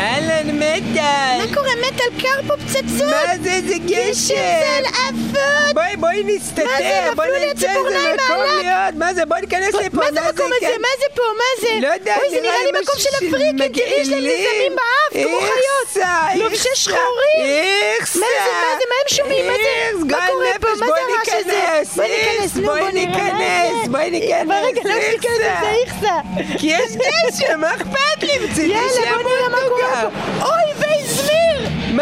אהלן מטאל! מה קורה? מת על קר פה פצצות? מה זה? זה גשם! עפות! בואי, בואי נסתתר, זה? בואי נמצא איזה מקום. להיות. מה זה? בואי ניכנס לפה. מה זה המקום הזה? כאן? מה זה פה? מה זה? לא יודע, אוי, זה נראה לי מקום של הפריקים, תראי, יש להם. נזמים באף, כמו חיות. לובשי שחורים. איכסה. מה זה? מה זה? מה הם שומעים? מה זה? איכס, מה קורה פה? מה בואי זה הרעש הזה? בואי ניכנס, איכס, בואי בואי ניכנס. בואי ניכנס, אבל רגע, לא ניכנס. זה איכסה. כי יש גשם, מה אכפת לי? יאללה, שיהיה בוא נראה מה קורה מתוקה. פה.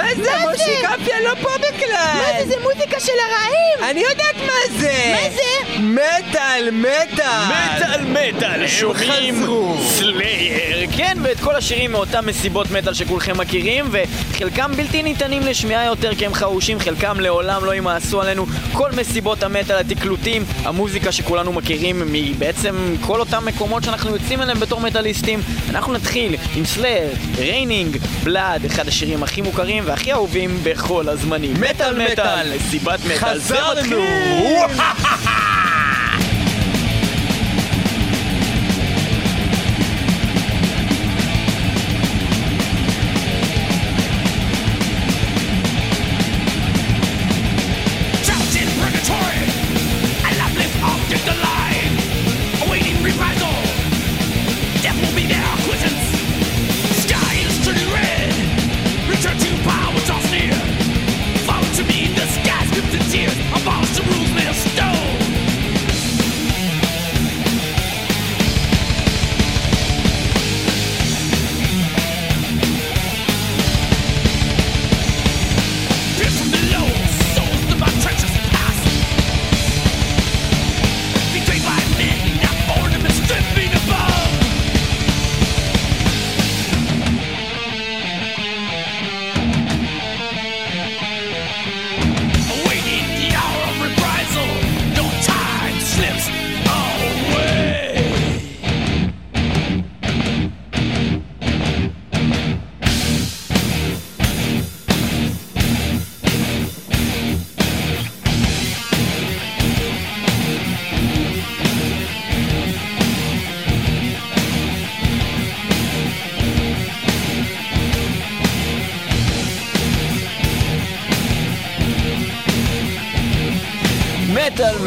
מה זה? זה? מושיקפיה לא פה בכלל. מה זה? זה מוזיקה של הרעים! אני יודעת מה זה! מה זה? מטאל, מטאל! מטאל מטאל, שומעים. סלייר, כן, ואת כל השירים מאותן מסיבות מטאל שכולכם מכירים, וחלקם בלתי ניתנים לשמיעה יותר כי הם חרושים, חלקם לעולם לא ימאסו עלינו. כל מסיבות המטאל, התקלוטים, המוזיקה שכולנו מכירים מבעצם כל אותם מקומות שאנחנו יוצאים אליהם בתור מטאליסטים. אנחנו נתחיל עם סלייר, Raining Blood, אחד השירים הכי מוכרים והכי אהובים בכל הזמנים. מטאל מטאל, מסיבת מטאל, זה חזרנו! מתחיל!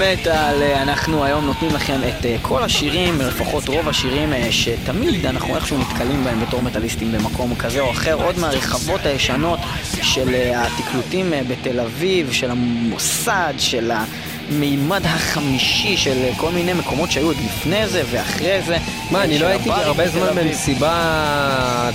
מטאל אה, אנחנו היום נותנים לכם את אה, כל השירים, לפחות רוב השירים אה, שתמיד אנחנו איכשהו נתקלים בהם בתור מטאליסטים במקום כזה או אחר, עוד מהרחבות הישנות של התקלוטים בתל אביב, של המוסד, של המימד החמישי של כל מיני מקומות שהיו עוד לפני זה ואחרי זה. מה, אני לא הייתי הרבה זמן. במסיבה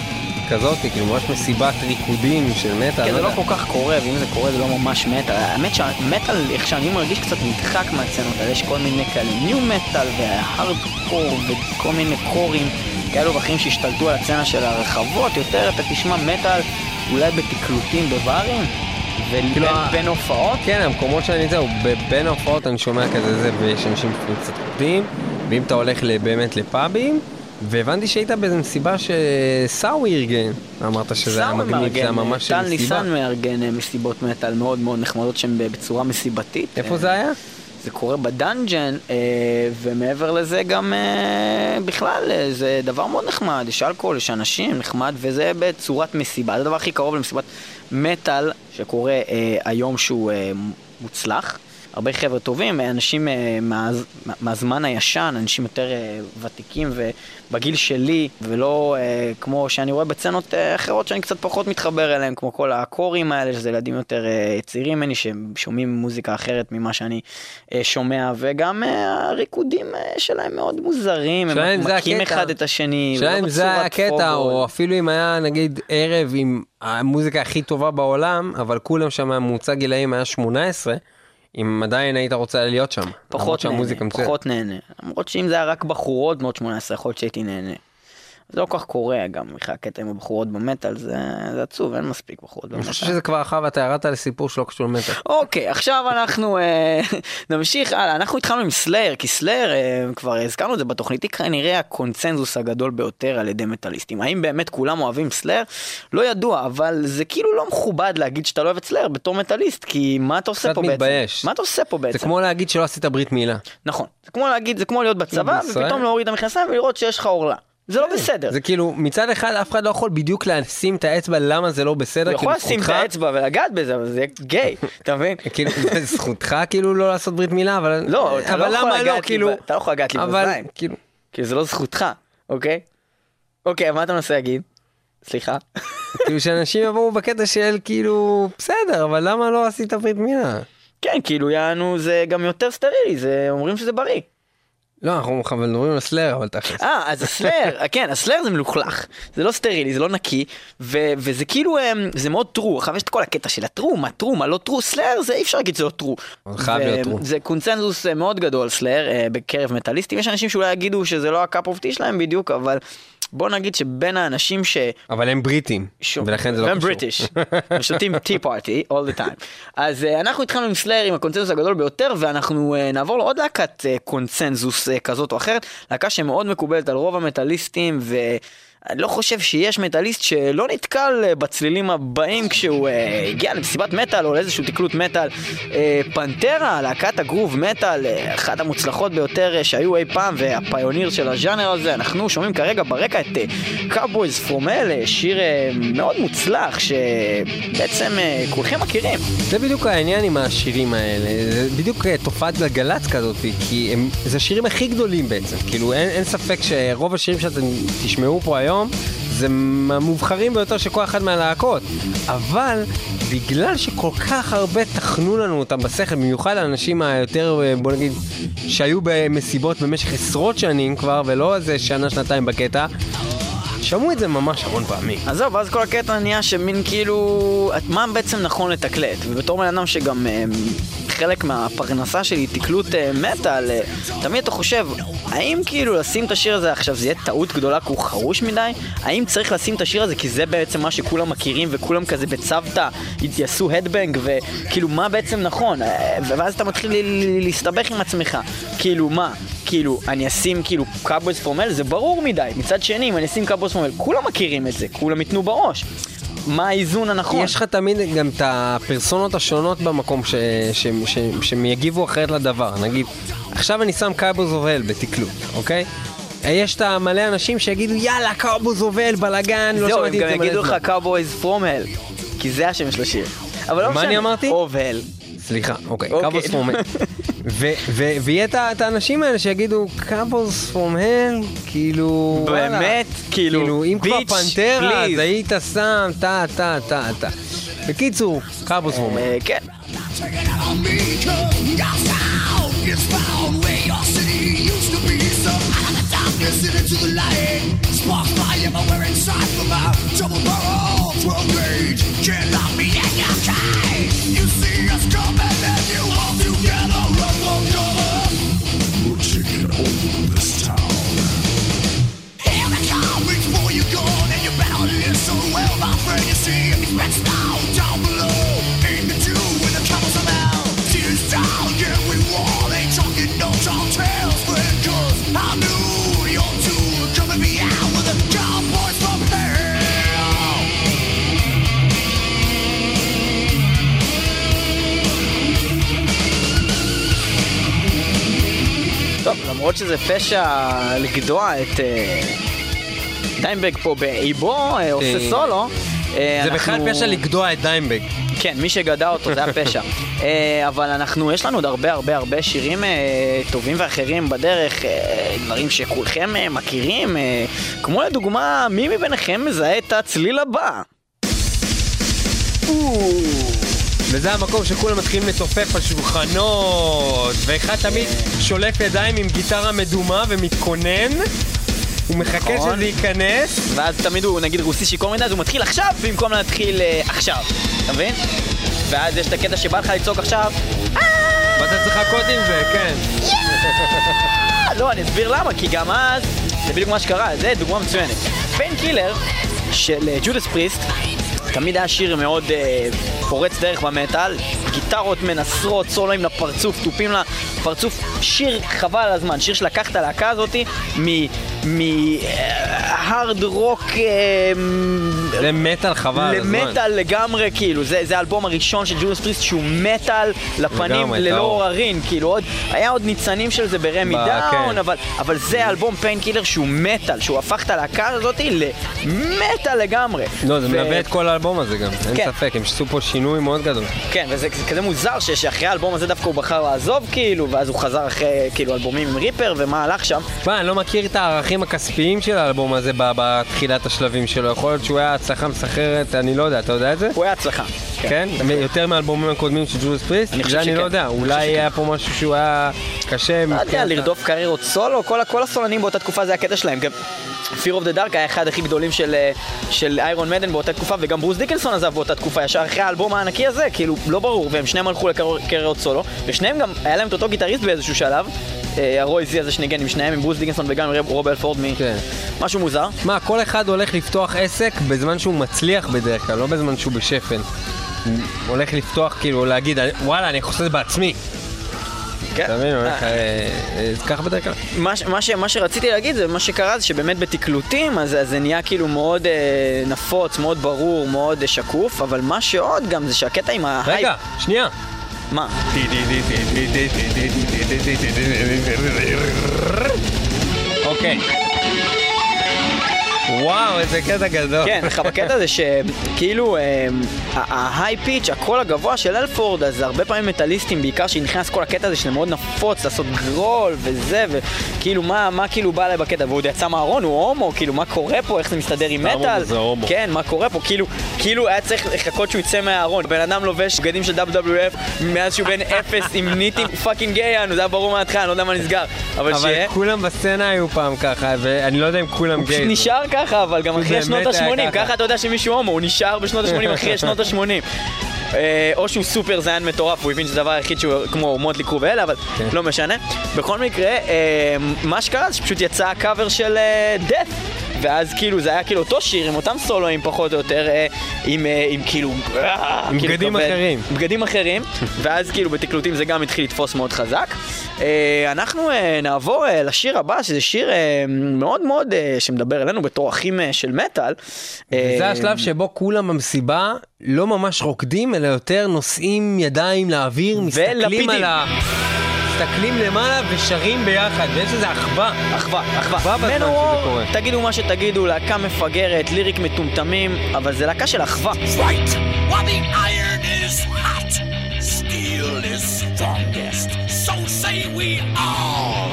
כזאת, כאילו ממש מסיבת ריקודים של מטאל. כן, זה לא יודע. כל כך קורה, ואם זה קורה זה לא ממש מטאל. האמת שהמטאל, איך שאני מרגיש, קצת נדחק מהסצנות האלה. יש כל מיני כאלה ניו מטאל והארדקור וכל מיני קורים כאלו ואחרים שהשתלטו על הסצנה של הרחבות. יותר אתה תשמע מטאל אולי בתקלוטים בברים, ובין כאילו, הופעות. כן, המקומות שאני זהו, בין ההופעות אני שומע כזה זה, ויש אנשים קצת קוטים, ואם אתה הולך באמת לפאבים, והבנתי שהיית באיזה מסיבה שסאווי ארגן, אמרת שזה היה מגניב, זה היה מארגן, ממש טל מסיבה. ניסן מארגן אה, מסיבות מטאל מאוד מאוד נחמדות שהן בצורה מסיבתית. איפה אה, זה היה? זה קורה בדאנג'ן, אה, ומעבר לזה גם בכלל זה דבר מאוד נחמד, יש אלכוהול, יש אנשים, נחמד, וזה בצורת מסיבה, זה הדבר הכי קרוב למסיבת מטאל שקורה היום שהוא מוצלח. הרבה חבר'ה טובים, אנשים אה, מה, מהזמן הישן, אנשים יותר אה, ותיקים ובגיל שלי, ולא אה, כמו שאני רואה בצנות אחרות שאני קצת פחות מתחבר אליהם, כמו כל הקורים האלה, שזה ילדים יותר צעירים ממני, ששומעים מוזיקה אחרת ממה שאני שומע, וגם הריקודים שלהם מאוד מוזרים, הם מכים. אחד את השני, ולא אם זה בצורת הקטע. או אפילו אם היה נגיד ערב עם המוזיקה הכי טובה בעולם, אבל כולם שם ממוצע גילאים היה 18, אם עדיין היית רוצה להיות שם. פחות נהנה. פחות נהנה. למרות שאם זה היה רק בחורות בנות 18, יכול להיות שהייתי נהנה. זה לא כל כך קורה גם, בכלל הקטע עם הבחורות במטאל, זה, זה עצוב, אין מספיק בחורות אני במטאל. חושב שזה כבר אחר ואתה ירדת לסיפור שלא קשור למטאל. אוקיי, עכשיו אנחנו אה, נמשיך הלאה. אנחנו התחלנו עם סלייר, כי סלייר, אה, כבר הזכרנו את זה בתוכנית, היא כנראה הקונצנזוס הגדול ביותר על ידי מטאליסטים. האם באמת כולם אוהבים סלייר? לא ידוע, אבל זה כאילו לא מכובד להגיד שאתה לא אוהב את סלייר בתור מטאליסט, כי מה אתה עושה פה בעצם? מתבייש. מה אתה עושה פה בעצם? זה כמו להגיד שלא עשית ברית מילה. נכון, זה כמו להגיד, זה כמו להיות בצבא? ופתאום להוריד את המכנסיים ולראות שיש לך עורלה. זה לא בסדר. זה כאילו, מצד אחד אף אחד לא יכול בדיוק לשים את האצבע למה זה לא בסדר, הוא יכול לשים את האצבע ולגעת בזה, אבל זה גיי, אתה מבין? כאילו, זכותך כאילו לא לעשות ברית מילה, אבל... לא, אתה לא יכול לגעת לא, לי כאילו... לא יכול לגעת לי בזין. כאילו... כי זה לא זכותך, אוקיי? אוקיי, מה אתה מנסה להגיד? סליחה. כאילו שאנשים יבואו בקטע של כאילו, בסדר, אבל למה לא עשית ברית מילה? כן, כאילו יענו זה גם יותר סטרילי, זה אומרים שזה בריא. לא, אנחנו מדברים על סלייר, אבל תכלס. אה, אז הסלייר, כן, הסלייר זה מלוכלך, זה לא סטרילי, זה לא נקי, ו- וזה כאילו, אמ, זה מאוד true, עכשיו יש את כל הקטע של ה true, מה true, מה לא true, סלייר זה אי אפשר להגיד שזה לא true. זה חייב להיות true. זה קונצנזוס אה, מאוד גדול, סלייר, אה, בקרב מטאליסטים, יש אנשים שאולי יגידו שזה לא ה cup of tea שלהם בדיוק, אבל בוא נגיד שבין האנשים ש... אבל הם בריטים, שום. ולכן זה לא קשור. British, ושותים tea party all the time. אז אה, אנחנו התחלנו עם סלייר עם הקונצנזוס הגדול ביותר, ואנחנו אה, נעבור לעוד להקת אה, קונצנזוס כזאת או אחרת, להקה שמאוד מקובלת על רוב המטאליסטים, ואני לא חושב שיש מטאליסט שלא נתקל אה, בצלילים הבאים כשהוא אה, הגיע למסיבת מטאל או לאיזשהו תקלוט מטאל. אה, פנטרה, להקת ה groove metal, אה, אחת המוצלחות ביותר אה, שהיו אי פעם, וה pioneer של הז'אנר הזה, אנחנו שומעים כרגע ברקע את Cowboys from Hell, שיר אה, מאוד מוצלח, שבעצם אה, כולכם מכירים. זה בדיוק העניין עם השירים האלה, זה בדיוק אה, תופעת גלגלצ כזאת, כי הם, זה השירים הכי גדולים בעצם, כאילו אין, אין ספק שרוב השירים שאתם תשמעו פה היום, זה מהמובחרים ביותר של כל אחת מהלהקות, אבל בגלל שכל כך הרבה טחנו לנו אותם בשכל, במיוחד האנשים היותר, אה, בוא נגיד, שהיו במסיבות במשך עשרות שנים כבר, ולא איזה שנה, שנתיים בקטע, שמעו את זה ממש המון פעמים. עזוב, ואז כל הקטע נהיה שמין כאילו, מה בעצם נכון לתקלט? ובתור בן אדם שגם אה, חלק מהפרנסה שלי תקלוט אה, מטאל, אה, תמיד אתה חושב, האם כאילו לשים את השיר הזה עכשיו זה יהיה טעות גדולה כי הוא חרוש מדי? האם צריך לשים את השיר הזה כי זה בעצם מה שכולם מכירים וכולם כזה בצוותא יעשו headbang וכאילו מה בעצם נכון? אה, ואז אתה מתחיל להסתבך עם עצמך, כאילו מה? כאילו, אני אשים כאילו Cowboys from Hell, זה ברור מדי. מצד שני, אם אני אשים Cowboys from Hell, כולם מכירים את זה, כולם ייתנו בראש. מה האיזון הנכון? יש לך תמיד גם את הפרסונות השונות במקום ש, ש, ש, שהם יגיבו אחרת לדבר. נגיד, עכשיו אני שם קאבוז אובל בתקלוט, אוקיי? יש את המלא אנשים שיגידו יאללה קאבוז אובל בלאגן, לא זהו, הם שמעתי את גם זה מלא יגידו לך זמן. קאבויז פורמל, כי זה השם של השיר. אבל לא מה משנה. אני אמרתי? אובל. סליחה, אוקיי, אוקיי. קאבוס פורמל. ויהיה את ה- את האנשים האלה שיגידו קאבוס פורמל, כאילו... וואלה." באמת? כאילו, כאילו, אם כבר ביץ', פנטרה, אז פליז. היית שם טה טה טה טה. בקיצור, קאבוס פורמל. אה, כן. Take it out on me, cause your sound is found where your city used to be. So out of the darkness and into the light. Sparks fly everywhere inside from my double barrel 12 gauge. Can't lock me in your cage. You see למרות שזה פשע לגדוע את אה, דיימבג פה באיבו, אה, עושה אה, סולו. אה, זה בכלל פשע לגדוע את דיימבג. כן, מי שגדע אותו זה הפשע. אה, אבל אנחנו, יש לנו עוד הרבה הרבה הרבה שירים אה, טובים ואחרים בדרך, דברים שכולכם מכירים, כמו לדוגמה, מי מביניכם מזהה את הצליל הבא? וזה המקום שכולם מתחילים לתופף על שולחנות, ואחד תמיד שולף ידיים עם גיטרה מדומה ומתכונן, הוא מחכה נכון. שזה ייכנס, ואז תמיד הוא נגיד רוסי שיכור מדי, אז הוא מתחיל עכשיו במקום להתחיל אה, עכשיו, אתה מבין? ואז יש את הקטע שבא לך לצעוק עכשיו, ואתה צריך לחכות עם זה, כן. אה, לא, אני אסביר למה, כי גם אז, זה בדיוק מה שקרה, זה דוגמה מצוינת. פיין קילר של אה, ג'ודס פריסט, תמיד היה שיר מאוד אה, פורץ דרך במטאל, גיטרות מנסרות, סולואים לפרצוף, תופים לפרצוף, שיר חבל על הזמן, שיר שלקח את הלהקה הזאתי מהארד רוק אה, זה מטאל חבל. למטאל לגמרי, כאילו, זה, זה האלבום הראשון של Judas Priest שהוא מטאל לפנים ללא. עוררין, כאילו עוד, היה עוד ניצנים של זה ב Ram It Down, כן. אבל, אבל זה האלבום Painkiller שהוא מטאל, שהוא הפך את הלהקה הזאת למטאל לגמרי. לא, זה ו- מלווה את כל האלבום הזה גם, אין כן. ספק, הם עשו פה שינוי מאוד גדול. כן, וזה זה כזה מוזר שאחרי האלבום הזה דווקא הוא בחר לעזוב, כאילו, ואז הוא חזר אחרי, כאילו, אלבומים עם ריפר, ומה הלך שם. מה, אני לא מכיר את הערכים הכספיים של האלבום הזה בתחילת השלבים שלו, יכול להיות שהוא היה הצלחה מסחררת, אני לא יודע, אתה יודע את זה? הוא היה הצלחה. כן? יותר מהאלבומים הקודמים של ג'ודס פריסט? אני חושב זה אני שכן. לא יודע, אולי שכן. היה פה משהו שהוא היה קשה לא יודע, לרדוף קריירות סולו, כל הסולנים באותה תקופה זה הקטע שלהם. Fear of the Dark היה אחד הכי גדולים של, אה, של איירון מדן באותה תקופה, וגם ברוס דיקנסון עזב באותה תקופה, ישר אחרי האלבום הענקי הזה, כאילו, לא ברור, והם שניהם הלכו לקריירות סולו, ושניהם גם, היה להם את אותו גיטריסט באיזשהו שלב, אה, הרוי זי הזה שניגן עם שניהם, עם ברוס דיקנסון וגם עם רוב אלפורד, כן. משהו מוזר. מה, כל אחד הולך לפתוח עסק בזמן שהוא מצליח בדרך כלל, לא בזמן שהוא בשפל. הוא הולך לפתוח, כאילו, להגיד, וואלה, אני יכול לעשות את זה בעצמי. כן. אתה מבין? זה ככה בדרך כלל. מה, שרציתי להגיד זה מה שקרה זה שבאמת בתקלוטים אז, אז זה נהיה כאילו מאוד אה, נפוץ, מאוד ברור, מאוד אה, שקוף, אבל מה שעוד גם זה שהקטע עם ה high p... רגע, שנייה. מה? אוקיי. וואו, איזה קטע גדול. כן, בקטע זה שכאילו אה, ה high pitch, הקול הגבוה של הלפורד, אז הרבה פעמים מטאליסטים, בעיקר שנכנס כל הקטע הזה שזה מאוד נפוץ, לעשות growl וזה, וכאילו מה, מה כאילו בא אליי בקטע, והוא עוד יצא מהארון, הוא הומו, כאילו מה קורה פה, איך זה מסתדר עם מטאל. כן, מה קורה פה, כאילו, כאילו היה צריך לחכות שהוא יצא מהארון, בן אדם לובש בגדים של WWF מאז שהוא בן אפס עם ניטים fucking גייאן, זה היה ברור מההתחלה, אני לא יודע מה נסגר, אבל אבל שיהיה. כולם בסצנה היו פעם ככה, ואני לא יודע אם כולם הוא פשוט gays. נשאר ככה, אבל גם אחרי שנות באמת היה ה-80, ככה. אתה יודע שמישהו הומו, הוא נשאר בשנות ה-80 אחרי שנות ה-80. או שהוא סופר זיין מטורף, הוא הבין שזה הדבר היחיד שהוא כמו Mötley Crüe ואלה, אבל כן. לא משנה. בכל מקרה, אה, מה שקרה זה שפשוט יצא הקאבר של דף. ואז כאילו זה היה כאילו אותו שיר עם אותם סולואים פחות או יותר, אה, עם, אה, עם כאילו... אה, עם כאילו בגדים כבד. אחרים. בגדים אחרים, ואז כאילו בתקלוטים זה גם התחיל לתפוס מאוד חזק. אנחנו נעבור לשיר הבא, שזה שיר מאוד מאוד שמדבר אלינו בתור אחים של מטאל. זה השלב שבו כולם במסיבה לא ממש רוקדים, אלא יותר נושאים ידיים לאוויר, מסתכלים ולפידים. על ה... מסתכלים למעלה ושרים ביחד, ויש איזה אחווה. אחווה, אחווה. אחווה בזמן שזה מנוור, קורה. תגידו מה שתגידו, להקה מפגרת, ליריק מטומטמים, אבל זה להקה של אחווה. Right! While the iron is hot, steel is strongest. So say we all.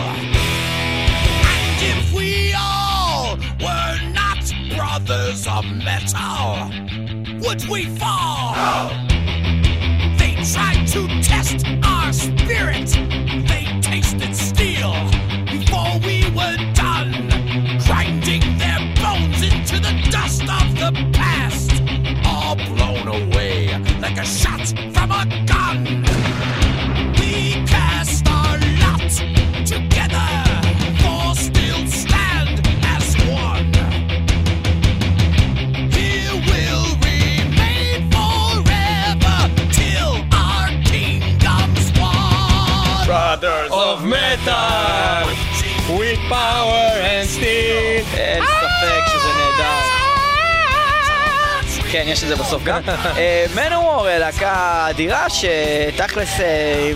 And if we all were not brothers of metal, would we fall? Tried to test our spirit. They tasted steel before we were done, grinding their bones into the dust of the past, all blown away like a won. Brothers of metal, with power and steel. אין ספק שזה נהדר. כן, יש את זה בסוף גם. מנוור, להקה אדירה, שתכלס אה,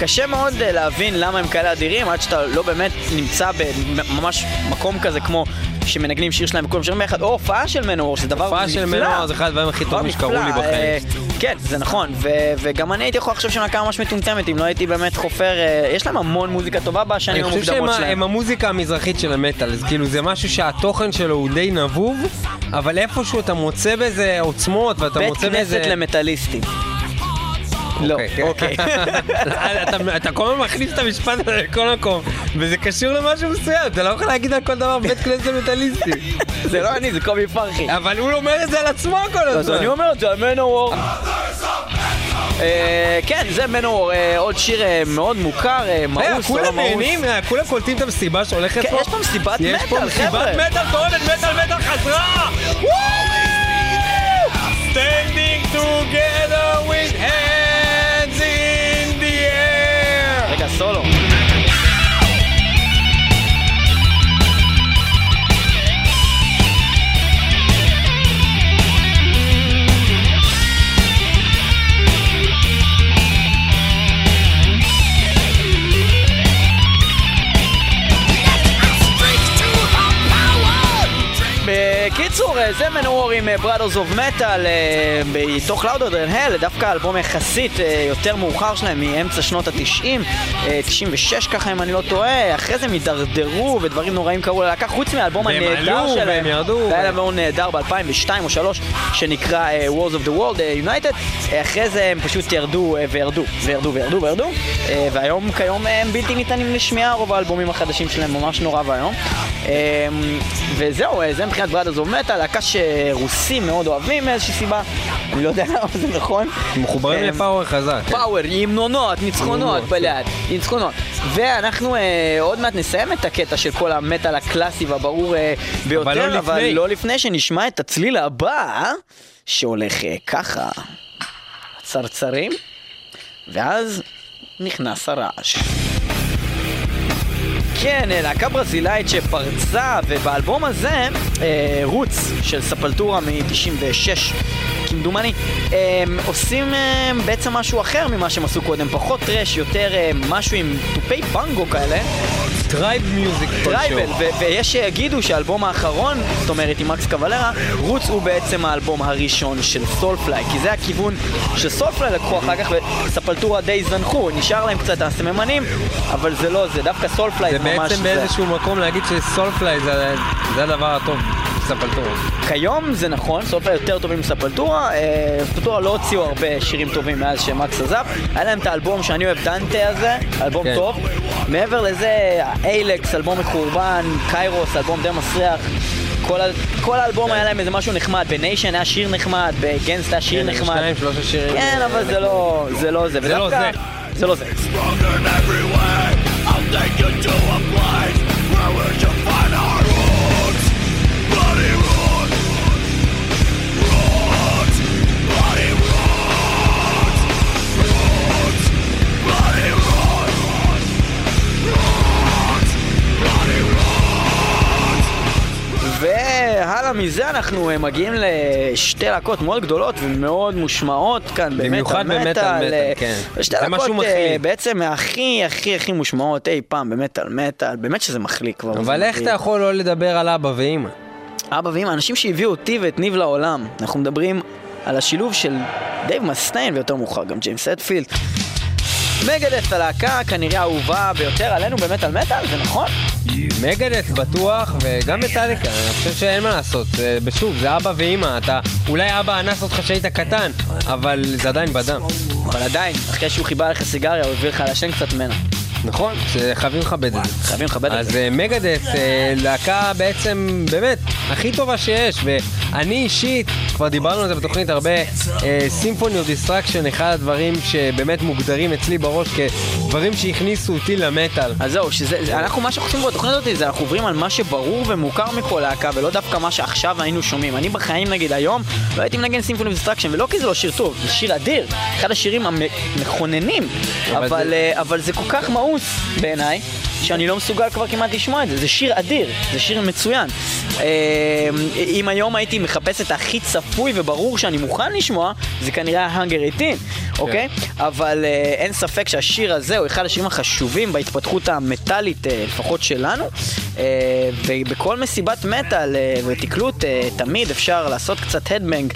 קשה מאוד אה, להבין למה הם כאלה אדירים, עד שאתה לא באמת נמצא בממש מקום כזה כמו שמנגנים שיר שלהם וכולם שרים ביחד, או הופעה של מנוור, שזה דבר נפלא. הופעה של מנוור זה אחד הדברים הכי טובים שקרו לי בחיים. אה, כן, זה נכון, וגם אני הייתי יכול לחשוב שהם להקה ממש מטומטמת, אם לא הייתי באמת חופר, אה, יש להם המון מוזיקה טובה אני בשנים חושב שהם המוקדמות ה- שלהם. הם המוזיקה המזרחית של המטאל, כאילו זה משהו שהתוכן שלו הוא די נבוב, אבל איפשהו אתה מוצא בזה עוצמות ואתה בית מוצא בזה... כנסת למטאליסטים. לא, אוקיי. אתה- אתה כל הזמן מכניס את המשפט הזה לכל מקום, וזה קשור למשהו מסוים, אתה לא יכול להגיד על כל דבר בית כנסת מטאליסטי. זה לא אני, זה קובי פרחי. אבל הוא אומר את זה על עצמו כל אז הזמן. אני אומר את זה על מנוור. אה, כן, זה מנוור, אה, עוד שיר אה, מאוד מוכר, מאוס או לא כולם מאוס. נהנים? אה, כולם קולטים את המסיבה שהולכת כן, פה? יש פה מסיבת יש פה מטאל, מסיבת חבר'ה. מטאל תורמת מטאל מטאל חזרה! standing together with hands in the air. Venga, solo. בקיצור, אה, זה מנוור עם Brothers of Metal אה, בתוך Louder than Hell, דווקא אלבום יחסית אה, יותר מאוחר שלהם, מאמצע שנות התשעים, 96 ככה אם אני לא טועה, אחרי זה הם הידרדרו ודברים נוראים קרו ללהקה, חוץ מהאלבום הנהדר שלהם, והם ירדו, והיה להם אלבום נהדר ב-2002 או 2003, שנקרא אה, Wars of the World אה, United, אה, אחרי זה הם פשוט ירדו אה, וירדו, וירדו וירדו וירדו, אה, והיום כיום אה, הם בלתי ניתנים לשמיעה, רוב האלבומים החדשים שלהם ממש נורא ואיום. אה, וזהו, אה, זה מבחינת Brothers of Metal, להקה שרוסים מאוד אוהבים מאיזושהי סיבה, אני לא יודע למה זה נכון. מחוברים אה, לפאוור חזק. כן. פאוור, המנונות, ניצחונות, בלעד, ניצחונות. ואנחנו אה, עוד מעט נסיים את הקטע של כל המטאל הקלאסי והברור אה, ביותר, לא אבל לפני. לא לפני שנשמע את הצליל הבא, שהולך אה, ככה, צרצרים, ואז נכנס הרעש. כן, אה, להקה ברזילאית שפרצה, ובאלבום הזה, אה, Roots של Sepultura מ-96, כמדומני, אה, עושים אה, בעצם משהו אחר ממה שהם עשו קודם, פחות thrash, יותר אה, משהו עם תופי בונגו כאלה, tribe music tribal, ויש שיגידו שהאלבום האחרון, זאת אומרת עם מקס קוולרה, Roots הוא בעצם האלבום הראשון של Soulfly, כי זה הכיוון ש Soulfly לקחו אחר כך וספלטורה די זנחו, נשאר להם קצת הסממנים, אבל זה לא זה, דווקא סולפליי זה זה בעצם באיזשהו מקום להגיד שסולפליי זה זה הדבר הטוב, ספלטורה. כיום זה נכון, סולפליי יותר טובים מספלטורה, אה, ספלטורה לא הוציאו הרבה שירים טובים מאז שמקס עזב, היה להם את האלבום שאני אוהב, דנטה הזה, אלבום כן. טוב, מעבר לזה, איילקס, אלבום מחורבן, קיירוס, אלבום די מסריח. כל, כל האלבום היה להם איזה משהו נחמד, בניישן היה שיר נחמד, בגנסט היה שיר כן, נחמד. שניים, שלושה שירים. כן, אבל זה לא זה. לא זה, זה לא זה. זה לא זה. think you do applies? Where is your והלאה מזה אנחנו אה, מגיעים לשתי להקות מאוד גדולות ומאוד מושמעות כאן במיוחד במטאל במטאל, מטאל, אה, כן. שתי להקות אה. בעצם הכי הכי הכי מושמעות אי פעם במטאל מטאל, באמת שזה מחליק כבר. אבל איך. אתה יכול לא לדבר על אבא ואימא? אבא ואמא, אנשים שהביאו אותי ואת ניב לעולם. אנחנו מדברים על השילוב של דייב מסטיין ויותר מאוחר גם ג'יימס הטפילד. Megadeth הלהקה כנראה האהובה ביותר עלינו באמת על מטאל, זה נכון? Megadeth בטוח, וגם מטאליקה, אני חושב שאין מה לעשות. זה- ושוב, זה אבא ואימא, אתה... אולי אבא אנס אותך כשהיית קטן, אבל זה עדיין בדם. אבל עדיין, אחרי שהוא כיבה לך סיגריה, הוא הביא לך לעשן קצת ממנה. נכון, שחייבים לכבד את זה. חייבים לכבד את אז זה. אה, Megadeth, אה, להקה בעצם, באמת, הכי טובה שיש, ואני אישית, כבר דיברנו על זה בתוכנית הרבה, Symphony of Destruction, אחד הדברים שבאמת מוגדרים אצלי בראש כדברים שהכניסו אותי למטאל. אז זהו, שזה, זה- אנחנו מה שאנחנו עושים בתוכנית הזאת זה אנחנו עוברים על מה שברור ומוכר מכל להקה ולא דווקא מה שעכשיו היינו שומעים. אני בחיים נגיד היום לא הייתי מנגן Symphony of Destruction ולא כי זה לא שיר טוב, זה שיר אדיר, אחד השירים המכוננים, אבל אבל, זה- אה, אבל זה כל כך מאוס בעיניי. שאני לא מסוגל כבר כמעט לשמוע את זה, זה שיר אדיר, זה שיר מצוין. אה, אם היום הייתי מחפש את הכי צפוי וברור שאני מוכן לשמוע, זה כנראה ההאנגר 18, אוקיי? אבל אה, אין ספק שהשיר הזה הוא אחד השירים החשובים בהתפתחות המטאלית, אה, לפחות שלנו. אה, ובכל מסיבת מטאל ותקלוט, תמיד אפשר לעשות קצת הדבנג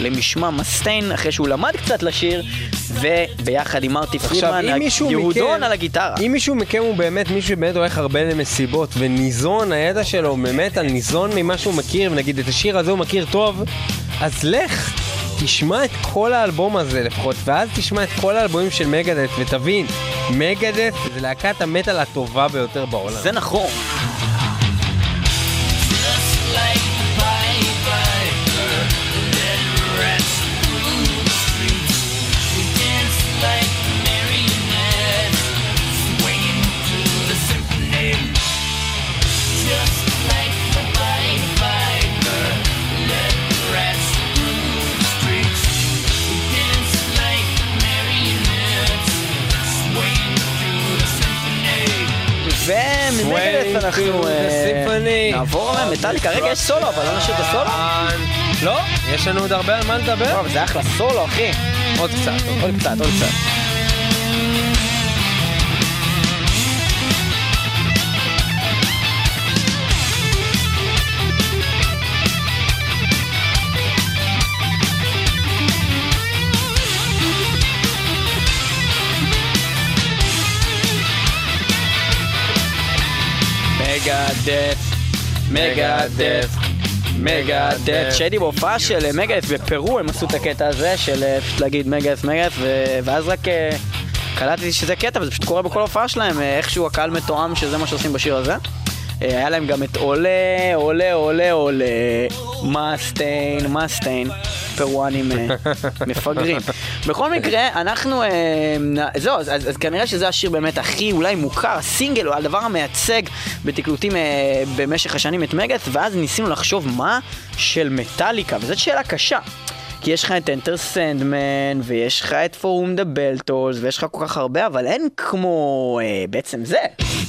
למשמע מסטיין, אחרי שהוא למד קצת לשיר, וביחד עם מרטי פרידמן, יהודון מכם, על הגיטרה. אם מישהו מכם הוא באמת מישהו שבאמת הולך הרבה למסיבות וניזון, הידע שלו באמת על ניזון ממה שהוא מכיר, ונגיד את השיר הזה הוא מכיר טוב, אז לך, תשמע את כל האלבום הזה לפחות, ואז תשמע את כל האלבומים של מגדס, ותבין, מגדס זה להקת המטאל הטובה ביותר בעולם. זה נכון. מטאליקה. רגע, יש סולו, אבל לא נשאיר את הסולו? לא? יש לנו עוד הרבה על מה לדבר. וואו, זה אחלה סולו, אחי. עוד קצת, עוד קצת, עוד קצת. Megadeth. מגדף, מגדף. כשהייתי בהופעה של אה, מגדף בפרו, הם עשו את הקטע הזה של אה, פשוט להגיד מגדף, ו- ואז רק אה, קלטתי שזה קטע, וזה פשוט קורה בכל הופעה שלהם, איכשהו הקהל מתואם שזה מה שעושים בשיר הזה. היה להם גם את עולה, עולה, עולה, עולה, מסטיין, מסטיין, פרואנים אה, מפגרים. בכל מקרה, אנחנו, אה, זהו, אז, אז, אז כנראה שזה השיר באמת הכי אולי מוכר, הסינגל, או הדבר המייצג בתקלוטים אה, במשך השנים את מגת, ואז ניסינו לחשוב מה של מטאליקה, וזאת שאלה קשה. כי יש לך את אנטר סנדמן, ויש לך את פורום דה בלטולס, ויש לך כל כך הרבה, אבל אין כמו אה, בעצם זה.